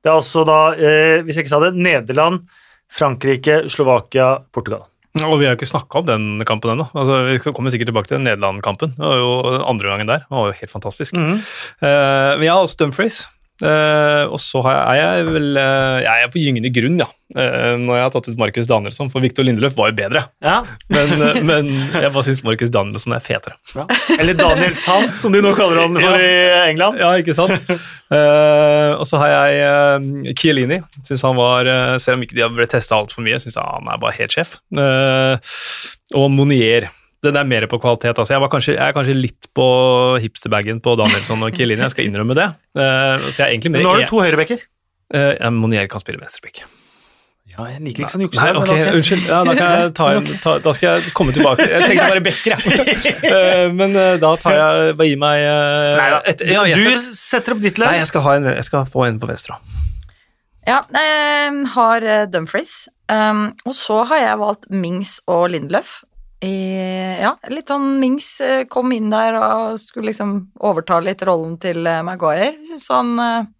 Det er altså da, eh, hvis jeg ikke sa det, Nederland, Frankrike, Slovakia, Portugal. Og vi har jo ikke snakka om den kampen ennå. Altså, vi kommer sikkert tilbake til Nederland-kampen. Det var jo andre gangen der. Det var jo helt fantastisk. Mhm. Eh, men jeg har også Dumfries. Eh, og så har jeg, er jeg vel uh, Jeg er på gyngende grunn, ja. Uh, når jeg har tatt ut Markus Danielsson, for Victor Lindeløf var jo bedre. Ja. Men, eh, men jeg bare syns Markus Danielsson er fetere. ja. Eller Daniel Sand, som de nå kaller han for i England. Ja, ikke sant? Eh, og så har jeg uh, Chiellini. Synes han var, eh, Selv om ikke de har blitt testa altfor mye, syns han er bare helt sjef. Eh, og Monier. Den er mer på kvalitet. Altså. Jeg, var kanskje, jeg er kanskje litt på hipsterbagen på Danielsson og Kielini, jeg skal innrømme det. Uh, så jeg er egentlig mer nå har du to høyrebekker. Uh, ja, Monier kan spille venstrebekk. Ja, jeg liker ikke sånn Nei, jukse. okay. unnskyld. Ja, da, kan jeg ta en, ta, da skal jeg komme tilbake. Jeg tenkte bare bekker, jeg. Uh, men uh, da tar jeg Bare gi meg Neida. et, ja, skal, Du setter opp ditt Nei, jeg skal, ha en, jeg skal få en på venstre. Ja, jeg har Dumfries. Um, og så har jeg valgt Mings og Lindløf. I, ja, litt sånn Mings eh, kom inn der og skulle liksom overta litt rollen til eh, Maguire. Syns han eh,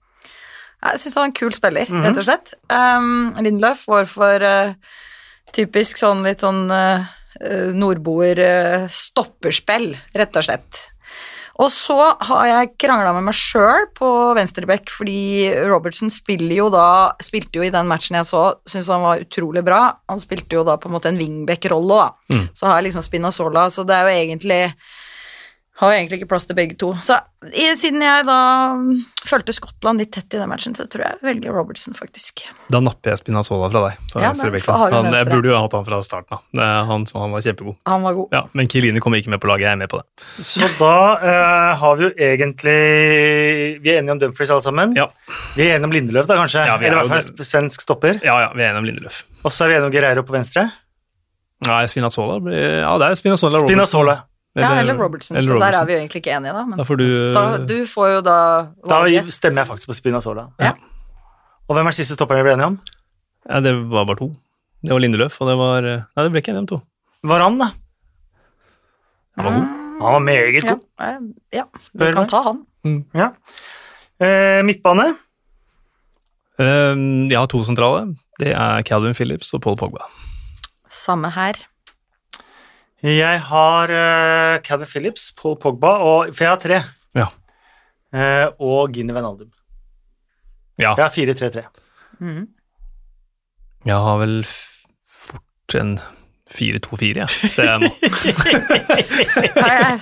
Jeg syns han er en kul spiller, rett og slett. Um, Lindløf var for uh, typisk sånn litt sånn uh, nordboer eh, stopperspill, rett og slett. Og så har jeg krangla med meg sjøl på venstreback, fordi Robertson jo da, spilte jo i den matchen jeg så, syntes han var utrolig bra. Han spilte jo da på en måte en wingback-rolle, da. Mm. Så har jeg liksom Spinazzola, så det er jo egentlig har jo egentlig ikke plass til begge to. Så i, siden jeg da fulgte Skottland litt tett i den matchen, så tror jeg jeg velger Robertson, faktisk. Da napper jeg Spinazzola fra deg. Ja, men han, jeg burde jo ha hatt han fra starten av. Han, han var kjempegod. Han var god. Ja, Men Kilini kommer ikke med på laget, jeg er med på det. Så da eh, har vi jo egentlig Vi er enige om Dumfries alle sammen. Ja, Vi er enige om Lindeløf, da, kanskje. Ja, er Eller i hvert fall svensk stopper. ja, ja vi er enige om Lindeløf. Og så er vi enige om Guerreiro på venstre. Nei, Spinazzola blir Ja, det er Spinazzola. Robertson. Spinazzola. ja, eller Robertson, eller så der er vi jo egentlig ikke enige, da. Men Da får du da, du får jo da Da stemmer jeg faktisk på Spinazzola. Ja. Og hvem er siste stopperen vi ble enige om? Ja, det var bare to. Det var Lindeløf, og det var Nei, det ble ikke enige om to. Varan, da. Han var god. Han var meget god. Ja, ja vi kan meg. ta han. Ja. Eh, midtbane. Um, jeg har to sentrale. Det er Calvin Phillips og Paul Pogba. Samme her. Jeg har uh, Calvin Phillips, Paul Pogba, og, for jeg har tre. Ja. Uh, og Gini Venaldum. Ja, Jeg har 4-3-3. Mm. jeg har vel f- fort en 4-2-4, jeg. ser jeg nå. Jeg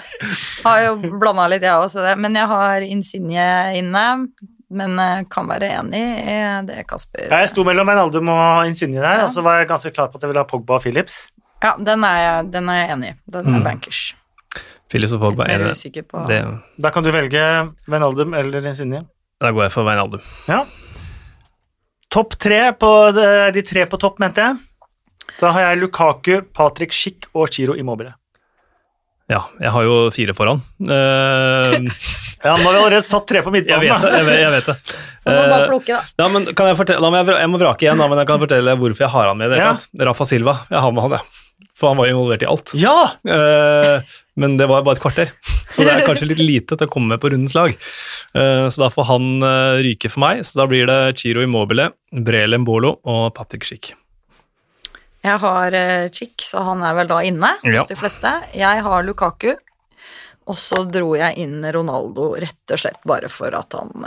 har jo blanda litt, jeg også, det. Men jeg har Insigne inne. Men eh, kan være enig i det Kasper Jeg sto mellom Venaldum og Insigne der, Ja. og så var jeg ganske klar på at jeg ville ha Pogba og Phillips. Ja, den er jeg, den er jeg enig i. Den er Mm. bankers. Phillips og Pogba er er usikker på det Da kan du velge Wijnaldum eller Insigne. da går jeg for Wijnaldum. Ja. Topp tre på de, de tre på topp, mente jeg. Da har jeg Lukaku, Patrick Schick og Chiro Immobile. Ja, jeg har jo fire foran. Uh, Ja, nå har vi allerede satt tre på midtbanen. jeg, vet det, jeg, vet, jeg vet det. Så må bare Eh, plukke, da. Ja, men kan jeg, fortelle, da må jeg, jeg må vrake igjen, da, men jeg kan fortelle hvorfor jeg har han med. det Ja. Rafa Silva. Jeg har med han, jeg. For han var involvert i alt. Ja! Uh, men det var bare et kvarter, så det er kanskje litt lite til å komme med på rundens lag. Uh, så da får han uh, ryke for meg. Så da blir det Chiro Immobile, Brele Mbolo og Patrick Schick. Jeg har uh, Chick, så han er vel da inne Ja. hos de fleste. Jeg har Lukaku, og så dro jeg inn Ronaldo rett og slett bare for at han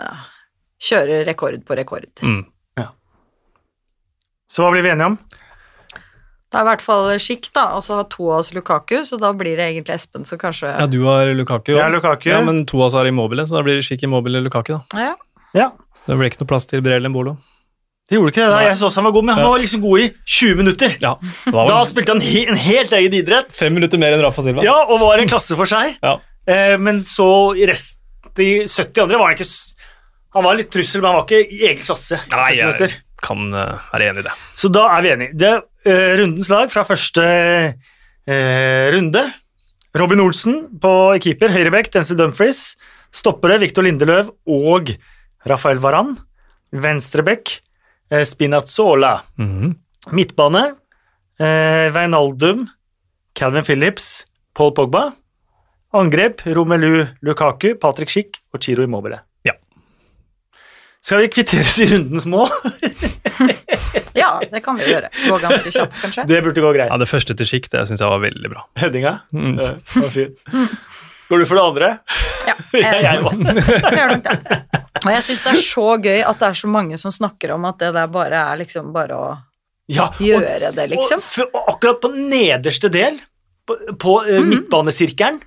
kjører rekord på rekord. Mm. Så hva blir vi enige om? Det er i hvert fall skikk da, og så har to av oss Lukaku, så da blir det egentlig Espen, som kanskje Ja, du har Lukaku. Jeg er Lukaku. Ja, men to av oss har Immobile, så da blir det skikk Immobile Lukaku. da. Ja, Ja, Det blir ikke noe plass til Brele Mbolo. det gjorde ikke det da. Nei. Jeg så også han var god, men han var liksom god i 20 minutter. Ja, da, var Da spilte han he en helt egen idrett. fem minutter mer enn Rafa Silva. Ja, og var en klasse for seg. Ja. Eh, men så i rest de 70 andre var han ikke Han var litt trussel, men han var ikke i egen klasse. i Nei, 70 minutter. jeg kan eh, være enig i det. Så da er vi enige. Det rundens lag fra første eh, runde. Robin Olsen på keeper, høyrebekk, Denzil Dumfries. Stoppere Victor Lindeløv og Rafael Varan. Venstrebekk eh, Spinazzola. -hmm. Midtbane Veinaldum, Calvin Phillips, Paul Pogba. Angrep Romelu Lukaku, Patrick Schick og Chiro Immobile. Skal vi kvittere ut i rundens mål? Ja, det kan vi gjøre. Gå ganske kjapt, kanskje. Det burde gå greit. Ja, Det første til Schick, det syns jeg var veldig bra. Headinga? Mm. Ja, var fin. Går du for det andre? Ja, Jeg, jeg, jeg gjør nok det. Og jeg syns det er så gøy at det er så mange som snakker om at det der bare er liksom bare å Ja, og, gjøre det, liksom. og, og akkurat på nederste del, på, på mm. Mhm. midtbanesirkelen,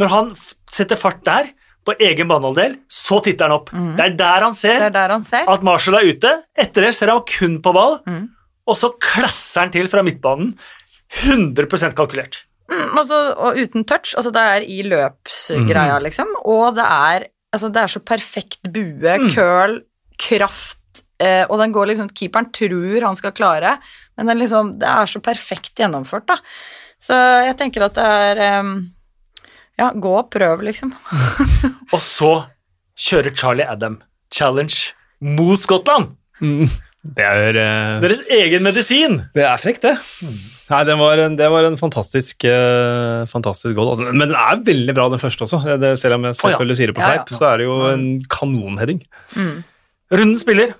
når han setter fart der, på egen banehalvdel, så titter han opp. Det er Mhm. Det ser er der han ser. at Marshall er ute. Etter det ser han kun på ball, mm. og så klasser han til fra midtbanen. 100 kalkulert. Mm, altså, og uten touch. Altså, det er i løpsgreia, liksom. Og det er, altså, det er så perfekt bue, curl, kraft, eh, og den går liksom Keeperen tror han skal klare, men den liksom, det er så perfekt gjennomført, da. Så jeg tenker at det er em, Ja, gå og prøv, liksom. Og så kjører Charlie Adam challenge mot Skottland. Det er, uh, Deres egen medisin. det er frekt, det. Nei, det var en, det var en fantastisk, uh, fantastisk goal. Altså, men den er veldig bra, den første også. Det, det, selv om jeg selvfølgelig sier det på Ja, ja. fleip, så er det jo en kanonheading. Mm. Runden spiller.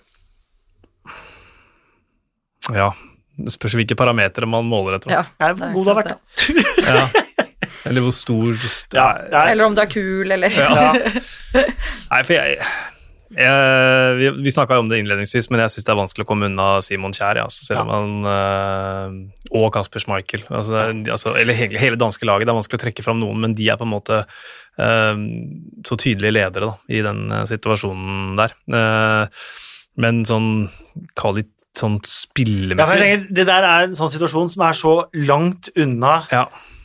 Ja, det spørs hvilke parametere man måler etter. Ja, det er god det har vært, da. Ja. Eller hvor stor st Ja, jeg. Eller om du er kul, eller Ja. Nei, for jeg, jeg Vi, vi snakka om det innledningsvis, men jeg syns det er vanskelig å komme unna Simon Kjær. Altså, selv om han øh, Og Kasper Schmeichel. Altså, altså, eller hele, hele danske laget. Det er vanskelig å trekke fram noen, men de er på en måte øh, så tydelige ledere da, i den eh, situasjonen der. Uh, men sånn Kall det sånn spillemessig ja, det der er en sånn situasjon som er så langt unna ja.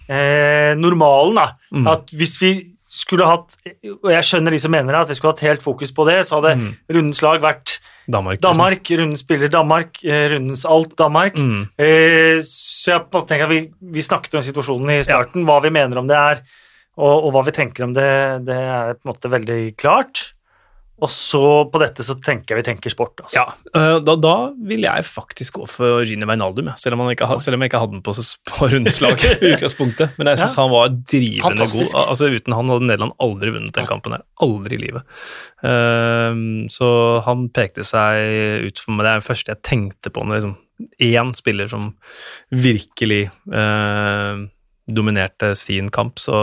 Eh, normalen, da. Mm. At hvis vi skulle hatt Og jeg skjønner de som mener at vi skulle hatt helt fokus på det, så hadde Mm. rundens lag vært Danmark. liksom. Rundens spiller Danmark, eh, rundens alt Danmark. Mm. Eh, så jeg tenker at vi, vi snakket om situasjonen i starten, hva vi mener om det er, og, og hva vi tenker om det, det er på en måte veldig klart. Og så på dette så tenker jeg vi tenker sport, altså. Ja, øh, da, da vil jeg faktisk gå for Gini Wijnaldum, selv, om jeg ikke hadde den på, så på rundeslag. i utgangspunktet. Men jeg syns Ja. han var drivende Fantastisk. god. Altså Uten han hadde Nederland aldri vunnet den kampen her. Aldri i livet. Um, så han pekte seg ut for meg. Det er det første jeg tenkte på når liksom én spiller som virkelig uh, dominerte sin kamp, så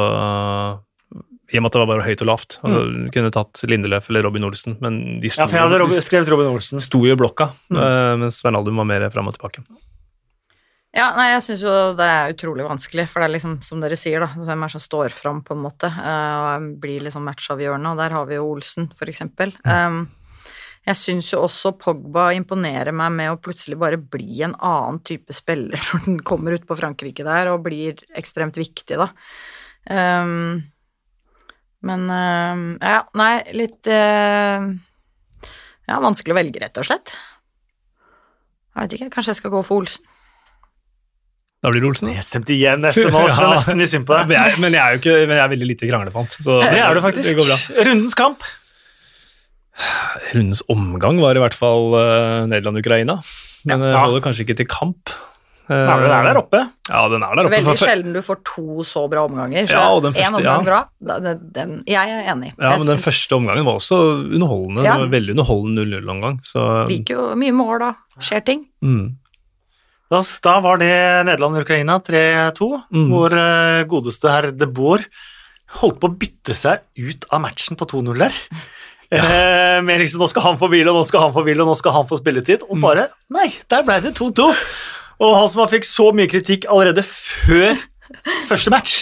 i og med at det var bare høyt og lavt. Altså, du Kunne tatt Lindeløf eller Robin Olsen, men de sto Ja, for jeg hadde Robin, skrevet Robin Olsen. sto jo i blokka, eh, mens Wijnaldum var mer fram og tilbake. Ja, nei, jeg syns jo det er utrolig vanskelig, for det er liksom, som dere sier, da, hvem er det som står fram, på en måte, uh, og blir liksom matchavgjørende, og der har vi jo Olsen, for eksempel. Um, jeg syns jo også Pogba imponerer meg med å plutselig bare bli en annen type spiller når den kommer ut på Frankrike der, og blir ekstremt viktig, da. Um, men uh, ja, nei, litt uh, Ja, vanskelig å velge, rett og slett. Jeg vet ikke, kanskje jeg skal gå for Olsen. Da blir det Olsen. Jeg stemte igjen neste nå, så Ja. nesten litt synd på Men deg. jeg, men jeg er jo ikke, men jeg er veldig lite kranglefant. Så Det er du faktisk. Det går bra. Rundens kamp. Rundens omgang var i hvert fall uh, Nederland-Ukraina. Men det Ja. holder kanskje ikke til kamp. Nei, den er der oppe. Ja, den er der oppe. Veldig sjelden du får to så bra omganger. Så Ja, og den første, en omgang ja. bra, den, den, jeg er enig. Ja, jeg men den første omgangen var også underholdende. Ja. Var veldig underholdende 0-0-omgang. Så liker jo mye mål, da. Skjer ting. mm. Da, da var det Nederland-Ukraina 3-2, Mm. hvor uh, godeste herr De Boer holdt på å bytte seg ut av matchen på 2-0 der. Eh, med liksom, nå skal han få hvile, og nå skal han få hvile, og nå skal han få spilletid. Og bare Nei, der ble det 2-2. Og han som har fikk så mye kritikk allerede før første match,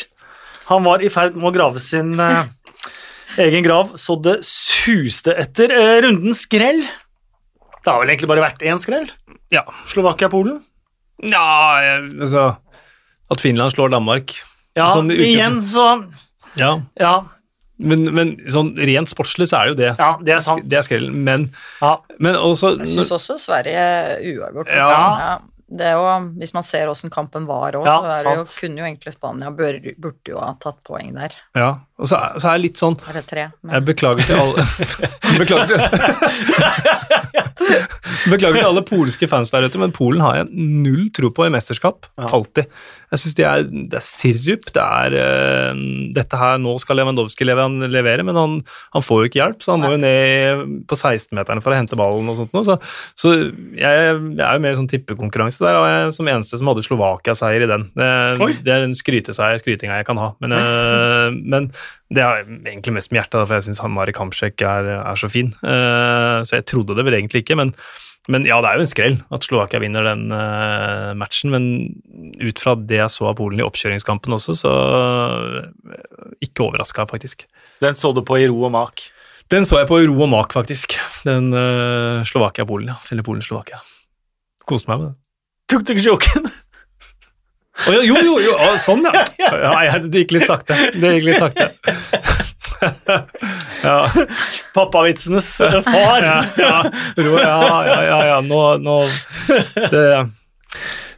han var i ferd med å grave sin eh, egen grav så det suste etter. Eh, runden skrell. Det har vel egentlig bare vært én skrell? Ja. Slovakia-Polen. ja, altså At Finland slår Danmark Ja, Sånn igjen så Ja, Ja, men, men sånn rent sportslig så er det jo det ja det er sant. Det er skrellen. Men, Ja. men også Jeg syns også Sverige uavgjort. Ja. Ja, det er jo, hvis man ser åssen kampen var òg, Ja, så er det jo, kunne jo egentlig Spania bør, burde jo ha tatt poeng der. Ja, og så, er- så er det litt sånn Er det tre? Jeg beklager til alle Beklager til Beklager til alle polske fans der ute, men Polen har jeg null tro på i mesterskap. Ja. Alltid. Jeg synes de er, Det er sirup. Det er uh, Dette her Nå skal Lewandowski levere, men han, han får jo ikke hjelp, så han må jo ned på 16-meterne for å hente ballen og sånt noe. Så, så jeg, jeg er jo mer sånn tippekonkurranse. Der og jeg som eneste som hadde Slovakia-seier i den. Det, det er en skryteseier, skrytinga jeg kan ha. Men, uh, men det er egentlig mest med hjertet, for jeg syns Mari Kamsjek er, er så fin. Eh, så jeg trodde det vel egentlig ikke, men, men ja, det er jo en skrell at Slovakia vinner den eh, matchen. Men ut fra det jeg så av Polen i oppkjøringskampen også, så eh, ikke overraska, faktisk. Den så du på i ro og mak. Den så jeg på i ro og mak, faktisk. Den Slovakia-Polen, ja. Eller Polen-Slovakia. Koste meg med den. Tuk joken. Jo, jo, jo, oh, sånn, ja. ja det gikk litt sakte. Det gikk litt sakte. ja. Pappavitsenes eh, far. Ja, ja, ja, ja, ja. Nå, nå det,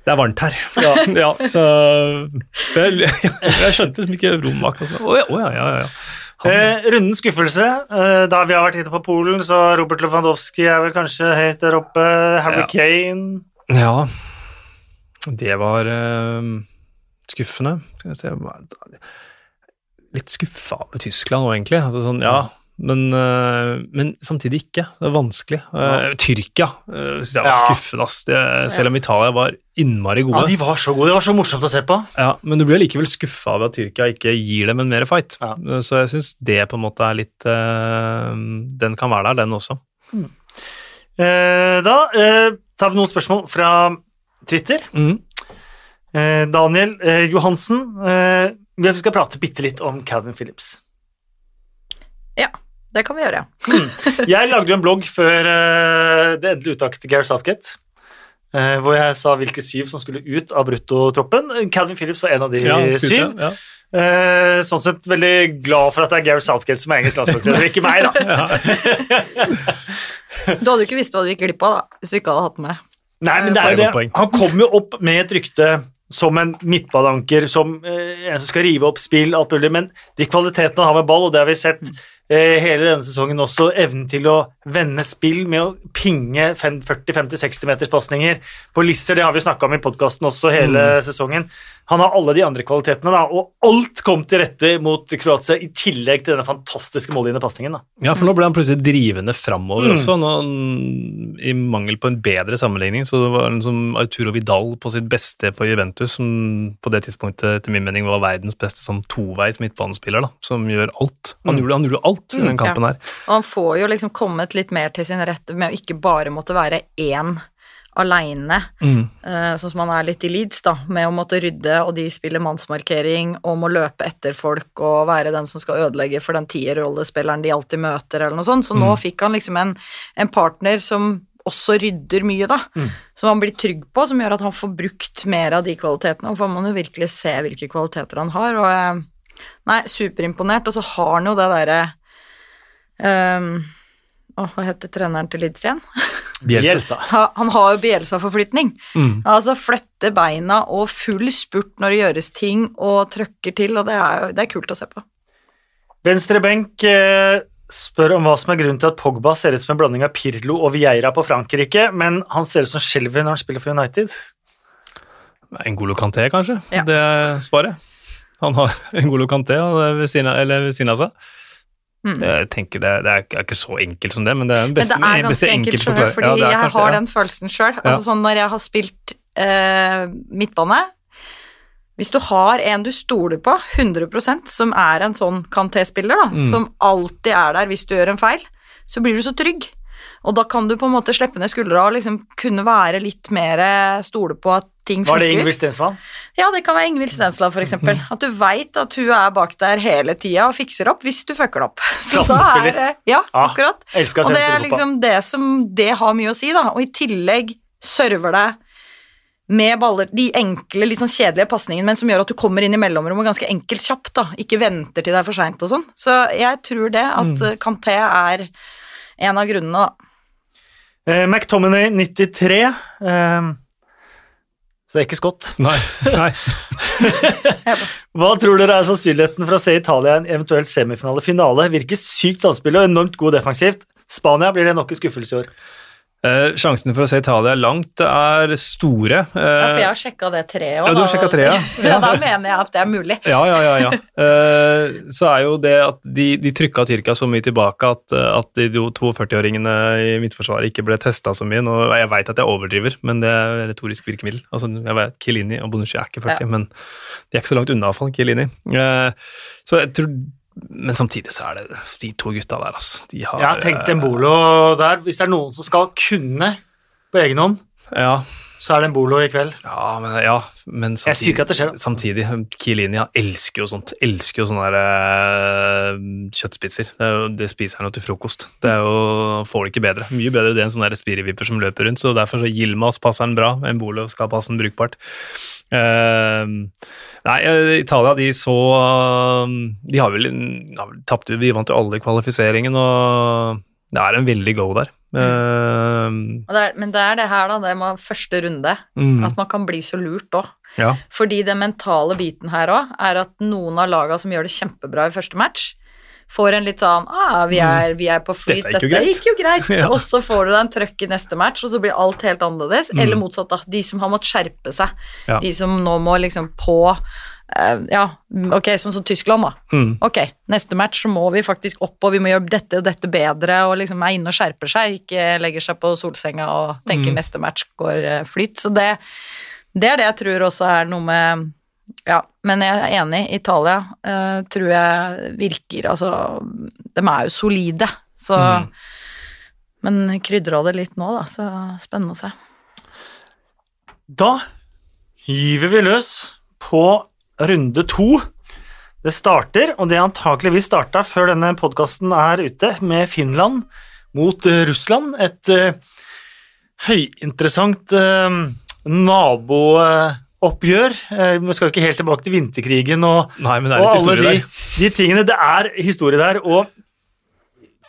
det er varmt her. Ja, ja så jeg, jeg skjønte liksom ikke. Å ja, å ja, ja, ja. Eh, runden skuffelse. Eh, da vi har vært inne på Polen, så Robert Lewandowski er vel kanskje høyt der oppe. Harry. Kane. ja, det var uh, skuffende. Litt skuffa over Tyskland òg, egentlig. Altså, sånn, ja, men, uh, men samtidig ikke. Det er vanskelig. Eh, Tyrkia uh, synes jeg var Ja. skuffende. Ass. Det, selv om Italia var innmari Ja, gode. de var så gode. Det var så morsomt å se på. Ja, men du blir likevel skuffa over at Tyrkia ikke gir dem en mer fight. Ja. Så jeg syns det på en måte er litt Den kan være der, den også. Eh, da tar vi noen spørsmål fra Twitter. Mm. Eh, Daniel eh, Johansen eh, vi skal prate bitte litt om Calvin Phillips. Ja, det kan vi gjøre. Jeg lagde jo en blogg før eh, det endelige uttaket til Gary Southgate. eh, hvor jeg sa hvilke syv som skulle ut av bruttotroppen. Calvin Phillips var en av de Ja, syv. ja. Eh, sånn sett veldig glad for at det er Gary Southgate som er engelsk landslagsleder, ikke meg, da. Du hadde jo ikke visst hva du gikk glipp av da, hvis du ikke hadde hatt med. Nei, men det er jo det. Han kom jo opp med et rykte som en midtballanker, som eh, en som skal rive opp spill, alt mulig, men de kvalitetene han har med ball, og det har vi sett eh, hele denne sesongen også, evnen til å vende spill med å pinge 40-50-60 meters pasninger på lisser, det har vi snakka om i podkasten også hele sesongen. Han har alle de andre kvalitetene, da, og alt kom til rette mot Kroatia, i tillegg til denne fantastiske målgivende pasningen. Ja, for nå ble han plutselig drivende framover Mm. også, nå, i mangel på en bedre sammenligning. Så det var en som Arturo Vidal på sitt beste for Juventus, som på det tidspunktet etter min mening var verdens beste som toveis midtbanespiller, da, som gjør alt. Han, Mm. gjorde, han gjorde alt i den kampen her. Og han får jo liksom kommet litt mer til sin rett med å ikke bare måtte være én aleine, eh, sånn som han er litt i Leeds, da, med å måtte rydde, og de spiller mannsmarkering, og må løpe etter folk og være den som skal ødelegge for den tierrollespilleren de alltid møter, eller noe sånt. Så nå Mm. fikk han liksom en, en partner som også rydder mye, da. Mm. Som han blir trygg på, som gjør at han får brukt mer av de kvalitetene. Og får man jo virkelig se hvilke kvaliteter han har. Og nei, superimponert. Og så har han jo det derre um, Åh, hva heter treneren til Leeds igjen? Bielsa. Bielsa. Han har jo Bielsa-forflytning. Mm. Altså flytte beina og full spurt når det gjøres ting, og trøkker til, og det er det er kult å se på. Venstre benk eh, spør om hva som er grunnen til at Pogba ser ut som en blanding av Pirlo og Vieira på Frankrike, men han ser ut som skjelver når han spiller for United. Ngolo Kanté, kanskje? Ja. Det er svaret. Han har en god siden ved siden av seg. Mm. Jeg tenker det, det er ikke- så enkelt som det, men det er den beste, Men det er ganske enkelt, skjønner du, fordi Ja, jeg har ja. den følelsen sjøl. Altså sånn når jeg har spilt eh, midtbane Hvis du har en du stoler på 100% som er en sånn Kanté-spiller, da, Mm. som alltid er der hvis du gjør en feil, så blir du så trygg. Og da kan du på en måte slippe ned skuldra og liksom kunne være litt mer eh, stole på at ting Var det funker. Ingvild Stensland? Ja, det kan være Ingvild Stensland, eksempel. Mhm. At du veit at hun er bak der hele tida og fikser opp hvis du fucker det opp. Så da er, Ja, Ah, akkurat. Og det er liksom det som det har mye å si, da. Og i tillegg server deg med baller, de enkle, litt sånn kjedelige pasningene, men som gjør at du kommer inn i mellomrommet ganske enkelt kjapt, da. Ikke venter til det er for seint og sånn. Så jeg tror det, at Mm. Kanté er en av grunnene, da. Eh, McTominay 93. Eh, så det er ikke skott. Nei, nei. Hva tror dere er sannsynligheten for å se Italia i en eventuell semifinale-finale? Virker sykt samspill og enormt god defensivt. Spania blir det nok en skuffelse i år. Eh, sjansene for å se Italia langt er store. Ja, for jeg har sjekka det treet òg. Ja, du har sjekket treet, ja. ja. da mener jeg at det er mulig. ja, ja, ja. ja. Uh, så er jo det at de, de trykka Tyrkia så mye tilbake at, at de 42-åringene i midtforsvaret ikke ble testa så mye. Nå, jeg veit at jeg overdriver, men det er retorisk virkemiddel. Altså, jeg vet, Kilini og Bonucci er ikke 40, Ja. men de er ikke så langt unna, iallfall. Kilini. Så jeg tror Men samtidig så er det de to gutta der, altså. De har Jeg har tenkt en bolo der. Hvis det er noen som skal kunne på egen hånd, Ja, så er det en bolo i kveld. Ja, men, ja, men Jeg sier ikke at det skjer, da. samtidig Kielinia elsker jo sånt. Elsker jo sånne der, eh, kjøttspisser. Det, jo, det spiser han jo til frokost. Det er jo, får det ikke bedre. Mye bedre det enn sånne spirevipper som løper rundt. så Derfor så Gilmas passer han bra. En bolo skal passe han brukbart. Uh, nei, eh, Italia de så De har vel, har vel tapt Vi vant jo alle kvalifiseringen, og det er en veldig go der. Eh, Uh, det er, men det er det her, da. Det med første runde. mm, At man kan bli så lurt òg. ja. Fordi den mentale biten her òg er at noen av laga som gjør det kjempebra i første match, får en litt sånn ah, vi er, vi er på flyt, Dette dette, gikk jo greit." Ja. Og så får du deg en trøkk i neste match, og så blir alt helt annerledes. Mm. Eller motsatt, da. De som har måttet skjerpe seg. Ja. De som nå må liksom på Ja, ok, sånn som Tyskland, da. Mm, Ok, neste match så må vi faktisk opp, og vi må gjøre dette og dette bedre, og liksom er inne og skjerper seg, ikke legger seg på solsenga og tenker Mm. neste match går eh, flyt. Så det, det er det jeg tror også er noe med Ja, men jeg er enig. Italia uh, tror jeg virker Altså, de er jo solide, så Mm. Men krydra det litt nå, da, så spennende å se. Da gyver vi løs på runde to. Det starter, og det antakeligvis starta før denne podkasten er ute, med Finland mot eh, Russland. Et uh, høyinteressant uh, nabooppgjør. Uh, vi skal jo ikke helt tilbake til vinterkrigen og, Nei, men det og alle de, de tingene. Det er historie der, og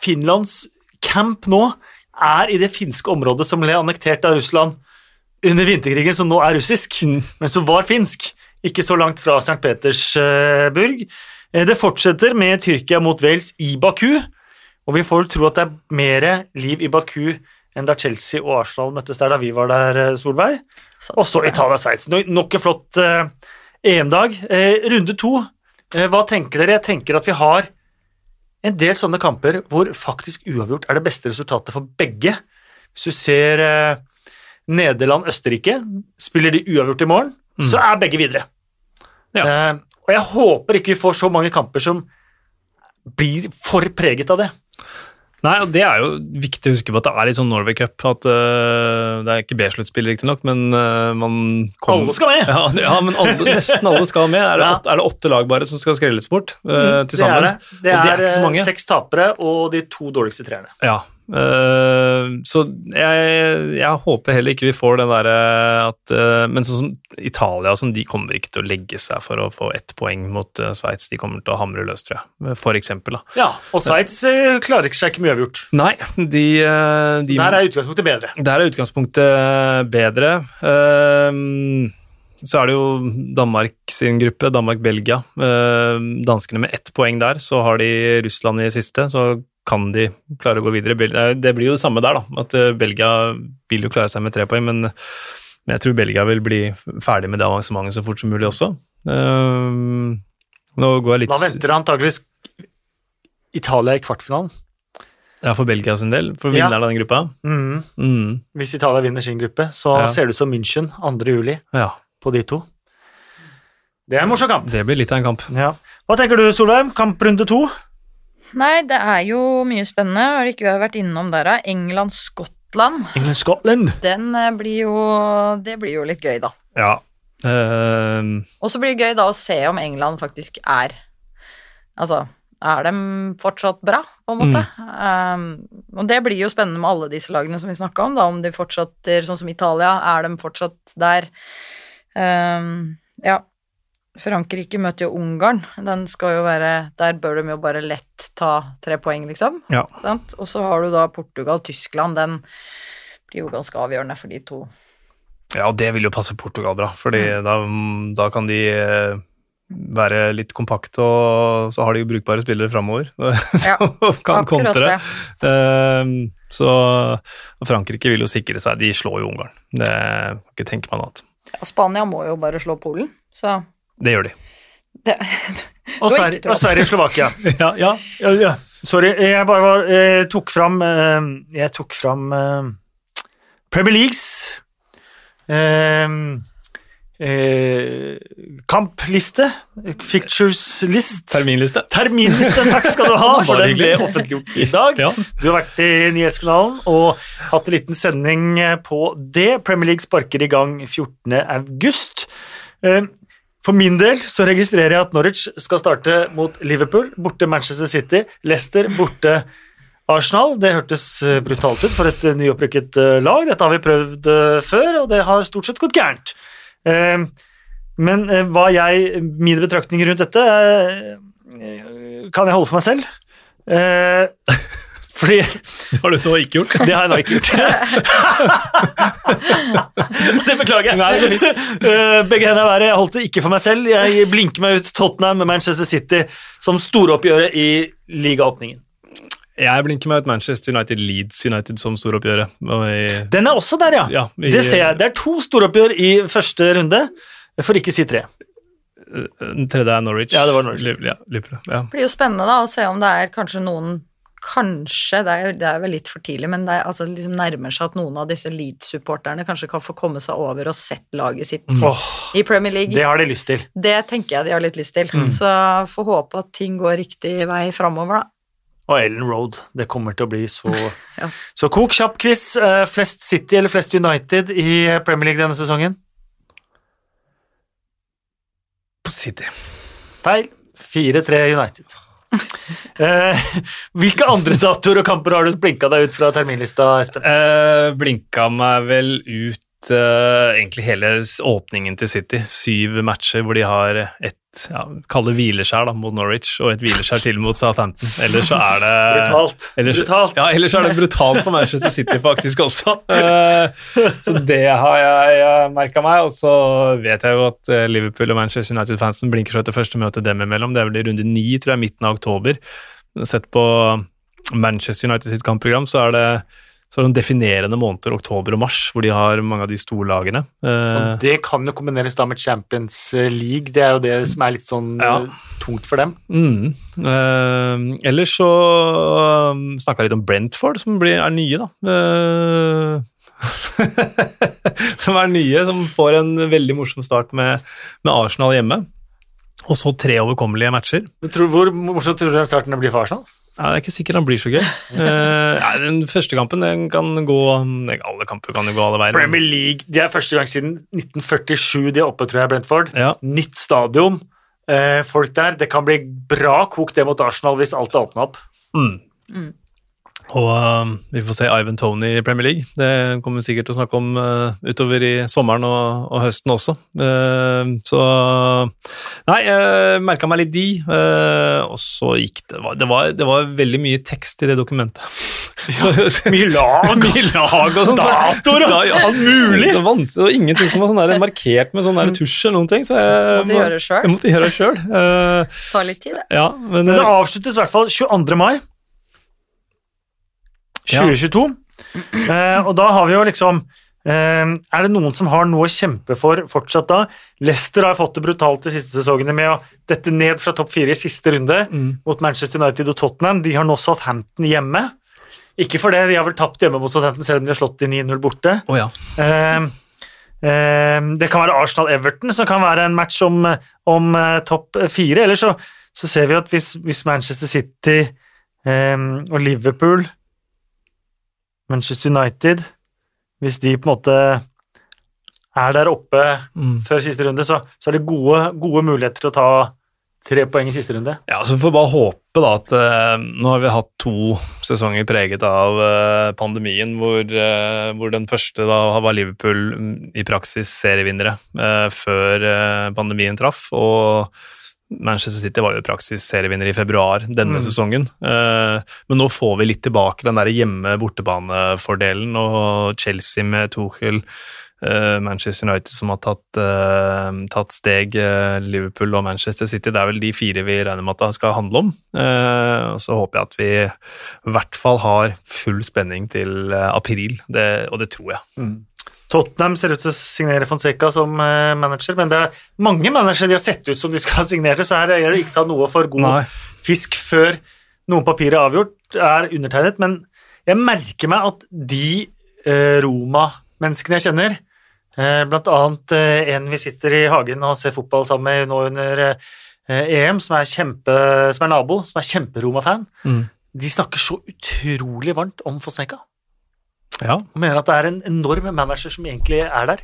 Finlands camp nå er i det finske området som ble annektert av Russland under vinterkrigen, som nå er russisk, Mm. men som var finsk. Ikke så langt fra St. Petersburg. Eh, Det fortsetter med Tyrkia mot Wales i Baku, og vi får tro at det er mer liv i Baku enn da Chelsea og Arsenal møttes der da vi var der, eh, Solveig. Og så. Italia-Sveits. No- Nok en flott eh, EM-dag. Runde to, hva tenker dere? Jeg tenker at vi har en del sånne kamper hvor faktisk uavgjort er det beste resultatet for begge. Hvis du ser Nederland-Østerrike, spiller de uavgjort i morgen, så er begge videre. Ja. Uh, og jeg håper ikke vi får så mange kamper som blir for preget av det. Nei, og Det er jo viktig å huske på at det er litt sånn Norway Cup. at uh, Det er ikke B-sluttspill, riktignok, men uh, man kom- Alle skal med! Ja, ja men alle, nesten alle skal med. Er det, Ja. åtte, er det åtte lag bare som skal skrelles bort uh, til det er det. Det er, det eh, seks tapere og de to dårligste treerne. Ja. Øh, så jeg, jeg håper heller ikke vi får den derre at uh, Men sånn som Italia sånn, de kommer ikke til å legge seg for å få ett poeng mot uh, Sveits. De kommer til å hamre løs, tror jeg. For eksempel, da. Ja, og Sveits uh, klarer seg ikke mye avgjort. Nei, de, de Der er utgangspunktet bedre. Der er utgangspunktet bedre. Så er det jo Danmark sin gruppe, Danmark-Belgia. Danskene med ett poeng der, så har de Russland i siste, så kan de klare å gå videre. Eh, Det blir jo det samme der, da. At eh, Belgia vil jo klare seg med tre poeng, men, jeg tror Belgia vil bli ferdig med det avansementet så fort som mulig også. Ehm, nå går jeg litt Da venter antakeligvis Italia i kvartfinalen. ja, for Belgia sin del, for vinneren av den gruppa. Mm. Mm, Hvis Italia vinner sin gruppe, så Ja. ser det ut som München 2. juli ja, på de to. Det er en morsom kamp. det blir litt av en kamp. Ja. Hva tenker du, Solveig? Kamprunde to? Nei, det er jo mye spennende. Har ikke vi vært innom der, da? England-Skottland. England-Skottland. Den eh, blir jo Det blir jo litt gøy, da. Ja. Uh... Og så blir det gøy da å se om England faktisk er Altså, er de fortsatt bra, på en måte? Um, og det blir jo spennende med alle disse lagene som vi snakka om, da, om de fortsetter sånn som Italia, er de fortsatt der? Um, ja. Frankrike møter jo Ungarn. Den skal jo være Der bør de jo bare lett ta tre poeng, liksom. ja. Og så har du da Portugal-Tyskland. Den blir jo ganske avgjørende for de to. Ja, det vil jo passe Portugal bra, fordi da, da kan de eh, være litt kompakte, og så har de jo brukbare spillere framover Ja, som kan kontre. det. Ehm, Så Frankrike vil jo sikre seg. De slår jo Ungarn. Det kan ikke tenke meg noe annet. Ja, Spania må jo bare slå Polen, så Det gjør de. det, Og, Det og Sverige Slovakia. Ja, ja. Ja, ja. Sorry, jeg bare var, eh, tok fram eh, Jeg tok fram eh, Premier Leagues eh, eh, kampliste. Fictures list. Terminliste. Terminliste, takk skal du ha, for den ble offentliggjort i dag. Ja. Du har vært i Nyhetskanalen og hatt en liten sending på det. Premier League sparker i gang 14. august. Eh, For min del så registrerer jeg at Norwich skal starte mot Liverpool, borte Manchester City, Leicester borte Arsenal. Det hørtes eh, brutalt ut for et eh, nyopprykket eh, lag. Dette har vi prøvd før, og det har stort sett gått gærent. Men hva jeg, mine betraktninger rundt dette kan jeg holde for meg selv. Eh, fordi Har du nå ikke gjort? det har jeg nå ikke gjort. det beklager jeg. Nei, det Eh, Begge hendene i været. Jeg holdt det ikke for meg selv. Jeg blinker meg ut Tottenham med Manchester City som storoppgjøret i ligaåpningen. Jeg blinker meg ut Manchester United Leeds United som storoppgjøret. Den er også der, ja. Ja, i- Det ser jeg. Det er to storoppgjør i første runde, for ikke si tre. Den tredje er Norwich. Ja, det var Norwich. Ja, Liverpool. Ja. blir jo spennende da å se om det er kanskje noen Kanskje, det er, det er vel litt for tidlig, men det er, altså, liksom nærmer seg at noen av disse Leeds-supporterne kanskje kan få komme seg over og sett laget sitt mm. i Premier League. det har de lyst til. Det tenker jeg de har litt lyst til. Så får håpe at ting går riktig vei framover, da. Og Ellen Road. Det kommer til å bli så Ja. Så kok kjapp quiz. Eh, Flest City eller flest United i Premier League denne sesongen? På City. Feil. 4-3 United. Eh, hvilke andre datoer og kamper har du blinka deg ut fra terminlista, Espen? Eh, blinka meg vel ut eh, egentlig hele åpningen til City. Syv matcher hvor de har et ja, Kall hvileskjær da, mot Norwich og et hvileskjær til mot Southampton. Ellers så er det Brutalt. Ellers, Brutalt. Ja, ellers er det brutalt på Manchester City faktisk også. Uh, så det har jeg merka meg. Og så vet jeg jo at eh, Liverpool og Manchester United-fansen blinker seg til første møte dem imellom. Det er vel i runde ni, tror jeg, midten av oktober. Sett på Manchester United sitt kampprogram, så er det så er det definerende måneder, oktober og mars, hvor de har mange av de store lagene. Og det kan jo kombineres da med Champions League. Det er jo det som er litt sånn Ja. eh, tungt for dem. Mm. Eh, ellers så um, snakka jeg litt om Brentford, som blir, er nye, da. Eh, som er nye, som får en veldig morsom start med, med Arsenal hjemme. Og så tre overkommelige matcher. Men tror, hvor morsomt tror du den starten blir for Arsenal? Ja, Det er ikke sikkert han blir så gøy. Uh, ja, den første kampen den kan gå Alle kamper kan jo gå alle veier. Premier League Det er første gang siden 1947 de er oppe, tror jeg, Brentford. Ja. Nytt stadion. uh, folk der. Det kan bli bra kok det mot Arsenal hvis alt er åpna opp. Mm. Mm. Og uh, vi får se Ivan Tony i Premier League. Det kommer vi sikkert til å snakke om uh, utover i sommeren og, og høsten også. Uh, så Nei, jeg merka meg litt de. Uh, og så gikk det var, det, var, det var veldig mye tekst i det dokumentet. Så- mye lag. mye lag og sånt. Datoer og Da- ja, alt mulig. Så vanskelig, og ingenting som var sånn der markert med sånn der tusj eller noen ting. Så jeg, Måtte selv. gjøre det sjøl. Uh, Ta litt tid, det. ja, men, Men det uh, avsluttes i hvert fall 22. mai Ja. 2022. Eh, og da har vi jo liksom eh, Er det noen som har noe å kjempe for fortsatt da? Leicester har fått det brutalt de siste sesongene med å dette ned fra topp fire i siste runde mm. mot Manchester United og Tottenham. De har nå Southampton hjemme. Ikke for det, de har vel tapt hjemme mot Southampton selv om de har slått de 9-0 borte. Oh, ja. Eh, eh, det kan være Arsenal-Everton som kan være en match om, om eh, topp fire. Eller så, så ser vi at hvis, hvis Manchester City og Liverpool, Manchester United Hvis de på en måte er der oppe Mm. før siste runde, så, så er det gode, gode muligheter til å ta tre poeng i siste runde. Ja, så får vi bare håpe da at uh, nå har vi hatt to sesonger preget av uh, pandemien, hvor, uh, hvor den første da var Liverpool mm, i praksis serievinnere før pandemien traff, og Manchester City var jo i praksis serievinner i februar denne Mm. sesongen. Eh, men nå får vi litt tilbake den der hjemme-bortebane-fordelen, og Chelsea med Tuchel eh, Manchester United som har tatt, eh, tatt steg. Liverpool og Manchester City, det er vel de fire vi regner med at det skal handle om. Og så håper jeg at vi i hvert fall har full spenning til april, det, og det tror jeg. Tottenham ser ut til å signere Fonseca som eh, manager, men det er mange managere de har sett ut som de skal ha signert, så her gjelder det ikke tatt noe for god Nei. fisk før noen papirer er avgjort, er undertegnet, men jeg merker meg at de eh, Roma-menneskene jeg kjenner, eh, annet eh, en vi sitter i hagen og ser fotball sammen med nå under eh, EM, som er, kjempe, som er nabo, som er kjempe-Roma-fan, Mm. de snakker så utrolig varmt om Fonseca, Ja, og mener at det er en enorm manager som egentlig er der,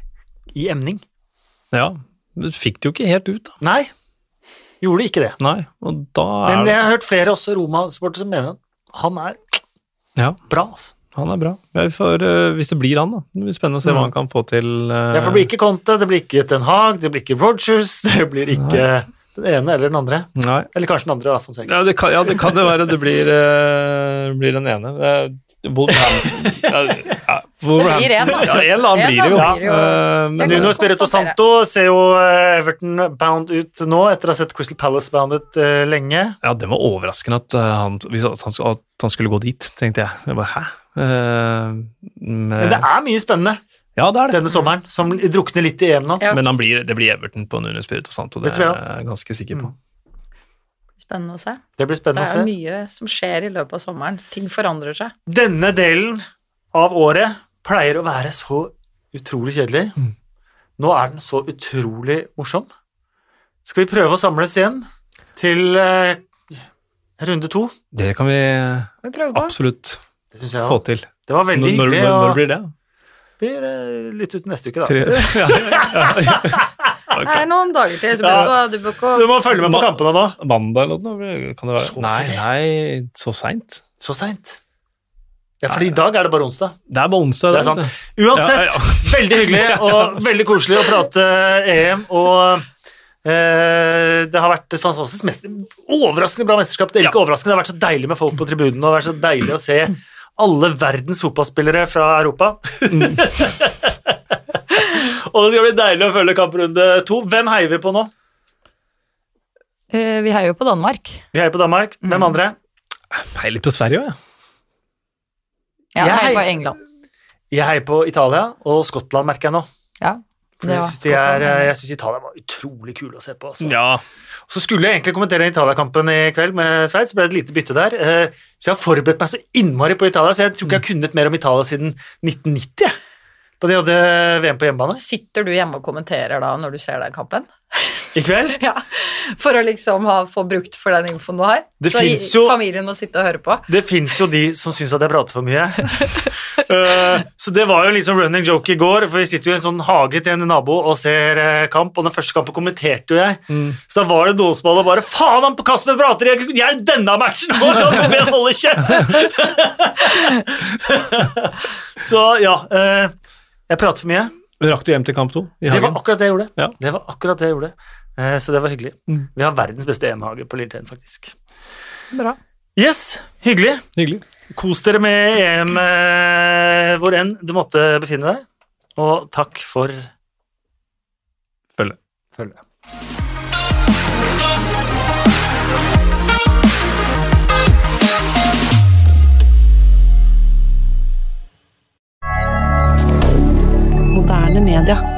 i emning. ja. Du fikk det jo ikke helt ut, da. Nei, gjorde ikke det. Nei, og da er Men jeg har hørt flere også Roma-sportere som mener at han er Ja, bra. Altså. han er bra. Får, eh, hvis det blir han, da. Det blir spennende å se Mm. hva han kan få til. Uh... Derfor blir ikke Conte, det blir ikke Ten Hag, det blir ikke Rogers, det blir ikke den ene eller den andre. Nei. Eller kanskje den andre, da, Fonseca. Ja, det kan, ja, det kan det være. Det blir, uh, blir den ene. Er Wolverhampton ja, ja, Det blir en, da. Ja, en eller annen blir det jo. blir jo. Uh, Det men Nuno Spirito Santo ser jo eh, Everton bound ut nå, etter å ha sett Crystal Palace bound ut uh, lenge. ja, det var overraskende at, han, at, han, at han skulle gå dit, tenkte jeg. Jeg bare, hæ? Eh, men, Men det er mye spennende ja, det er det. denne sommeren, som drukner litt i EM nå. Ja. Men han blir, det blir Everton på Nunes Spirito Santo, det, Det jeg er jeg ganske sikker på. Spennende å se. Det blir spennende å se. Det er mye som skjer i løpet av sommeren. Ting forandrer seg. Denne delen av året pleier å være så utrolig kjedelig. Mm. Nå er den så utrolig morsom. Skal vi prøve å samles igjen til eh, runde to? Det kan vi Vi absolutt Det syns jeg få til. Det var veldig Når, når, hyggelig. når blir det? Blir eh, litt ut neste uke, da. Tre, ja, ja, ja. Det er noen dager til, så Ja. du, du Så du må følge med på kampene nå. Mandag eller noe? Kan det være? Så nei, nei, så seint. Så seint. Ja, for i dag er det bare onsdag. Det er bare onsdag. Det er sant. Uansett, Ja, ja. veldig hyggelig og veldig koselig å prate EM. Og eh, det har vært et fantastisk mester, overraskende bra mesterskap. Det er ikke overraskende, det har vært så deilig med folk på tribunen, og det har vært så deilig å se alle verdens fotballspillere fra Europa. og det skal bli deilig å følge kamprunde to. Hvem heier vi på nå? Eh, Vi heier jo på Danmark. Vi heier på Danmark. Hvem Mm. andre? Heier litt på Sverige òg, jeg. Ja, Jeg jeg heier på England. Jeg heier på Italia og Skottland, merker jeg nå. Ja, For jeg syns de er- jeg synes Italia var utrolig kule å se på. Altså. Ja. Så skulle jeg egentlig kommentere Italia-kampen i kveld med Sveits, så ble det et lite bytte der. Eh, Så jeg har forberedt meg så innmari på Italia, så jeg tror ikke jeg har kunnet mer om Italia siden 1990, jeg. da de hadde VM på hjemmebane. Sitter du hjemme og kommenterer da når du ser den kampen? I kveld. Ja, For å liksom ha, få brukt for den infoen du har? Det så i- jo- familien må sitte og høre på? Det fins jo de som syns at jeg prater for mye. uh, så det var jo liksom running joke i går, for vi sitter jo i en sånn hage til en nabo og ser uh, kamp, og den første kampen kommenterte jo jeg. Så da var det noen som hadde bare Faen, han på Kasper prater! Jeg, jeg er denne matchen! Nå kan Robin holde kjeft! så ja. Uh, jeg prater for mye. Rakk du hjem til kamp to Det var akkurat det jeg gjorde. Ja. Det var akkurat det jeg gjorde. Eh, så det var hyggelig. Mm. Vi har verdens beste EM-hage på Lillestrøm, faktisk. Bra. Yes, hyggelig. hyggelig. Kos dere med EM eh, hvor enn du måtte befinne deg. Og takk for følget. Følge. Moderne media.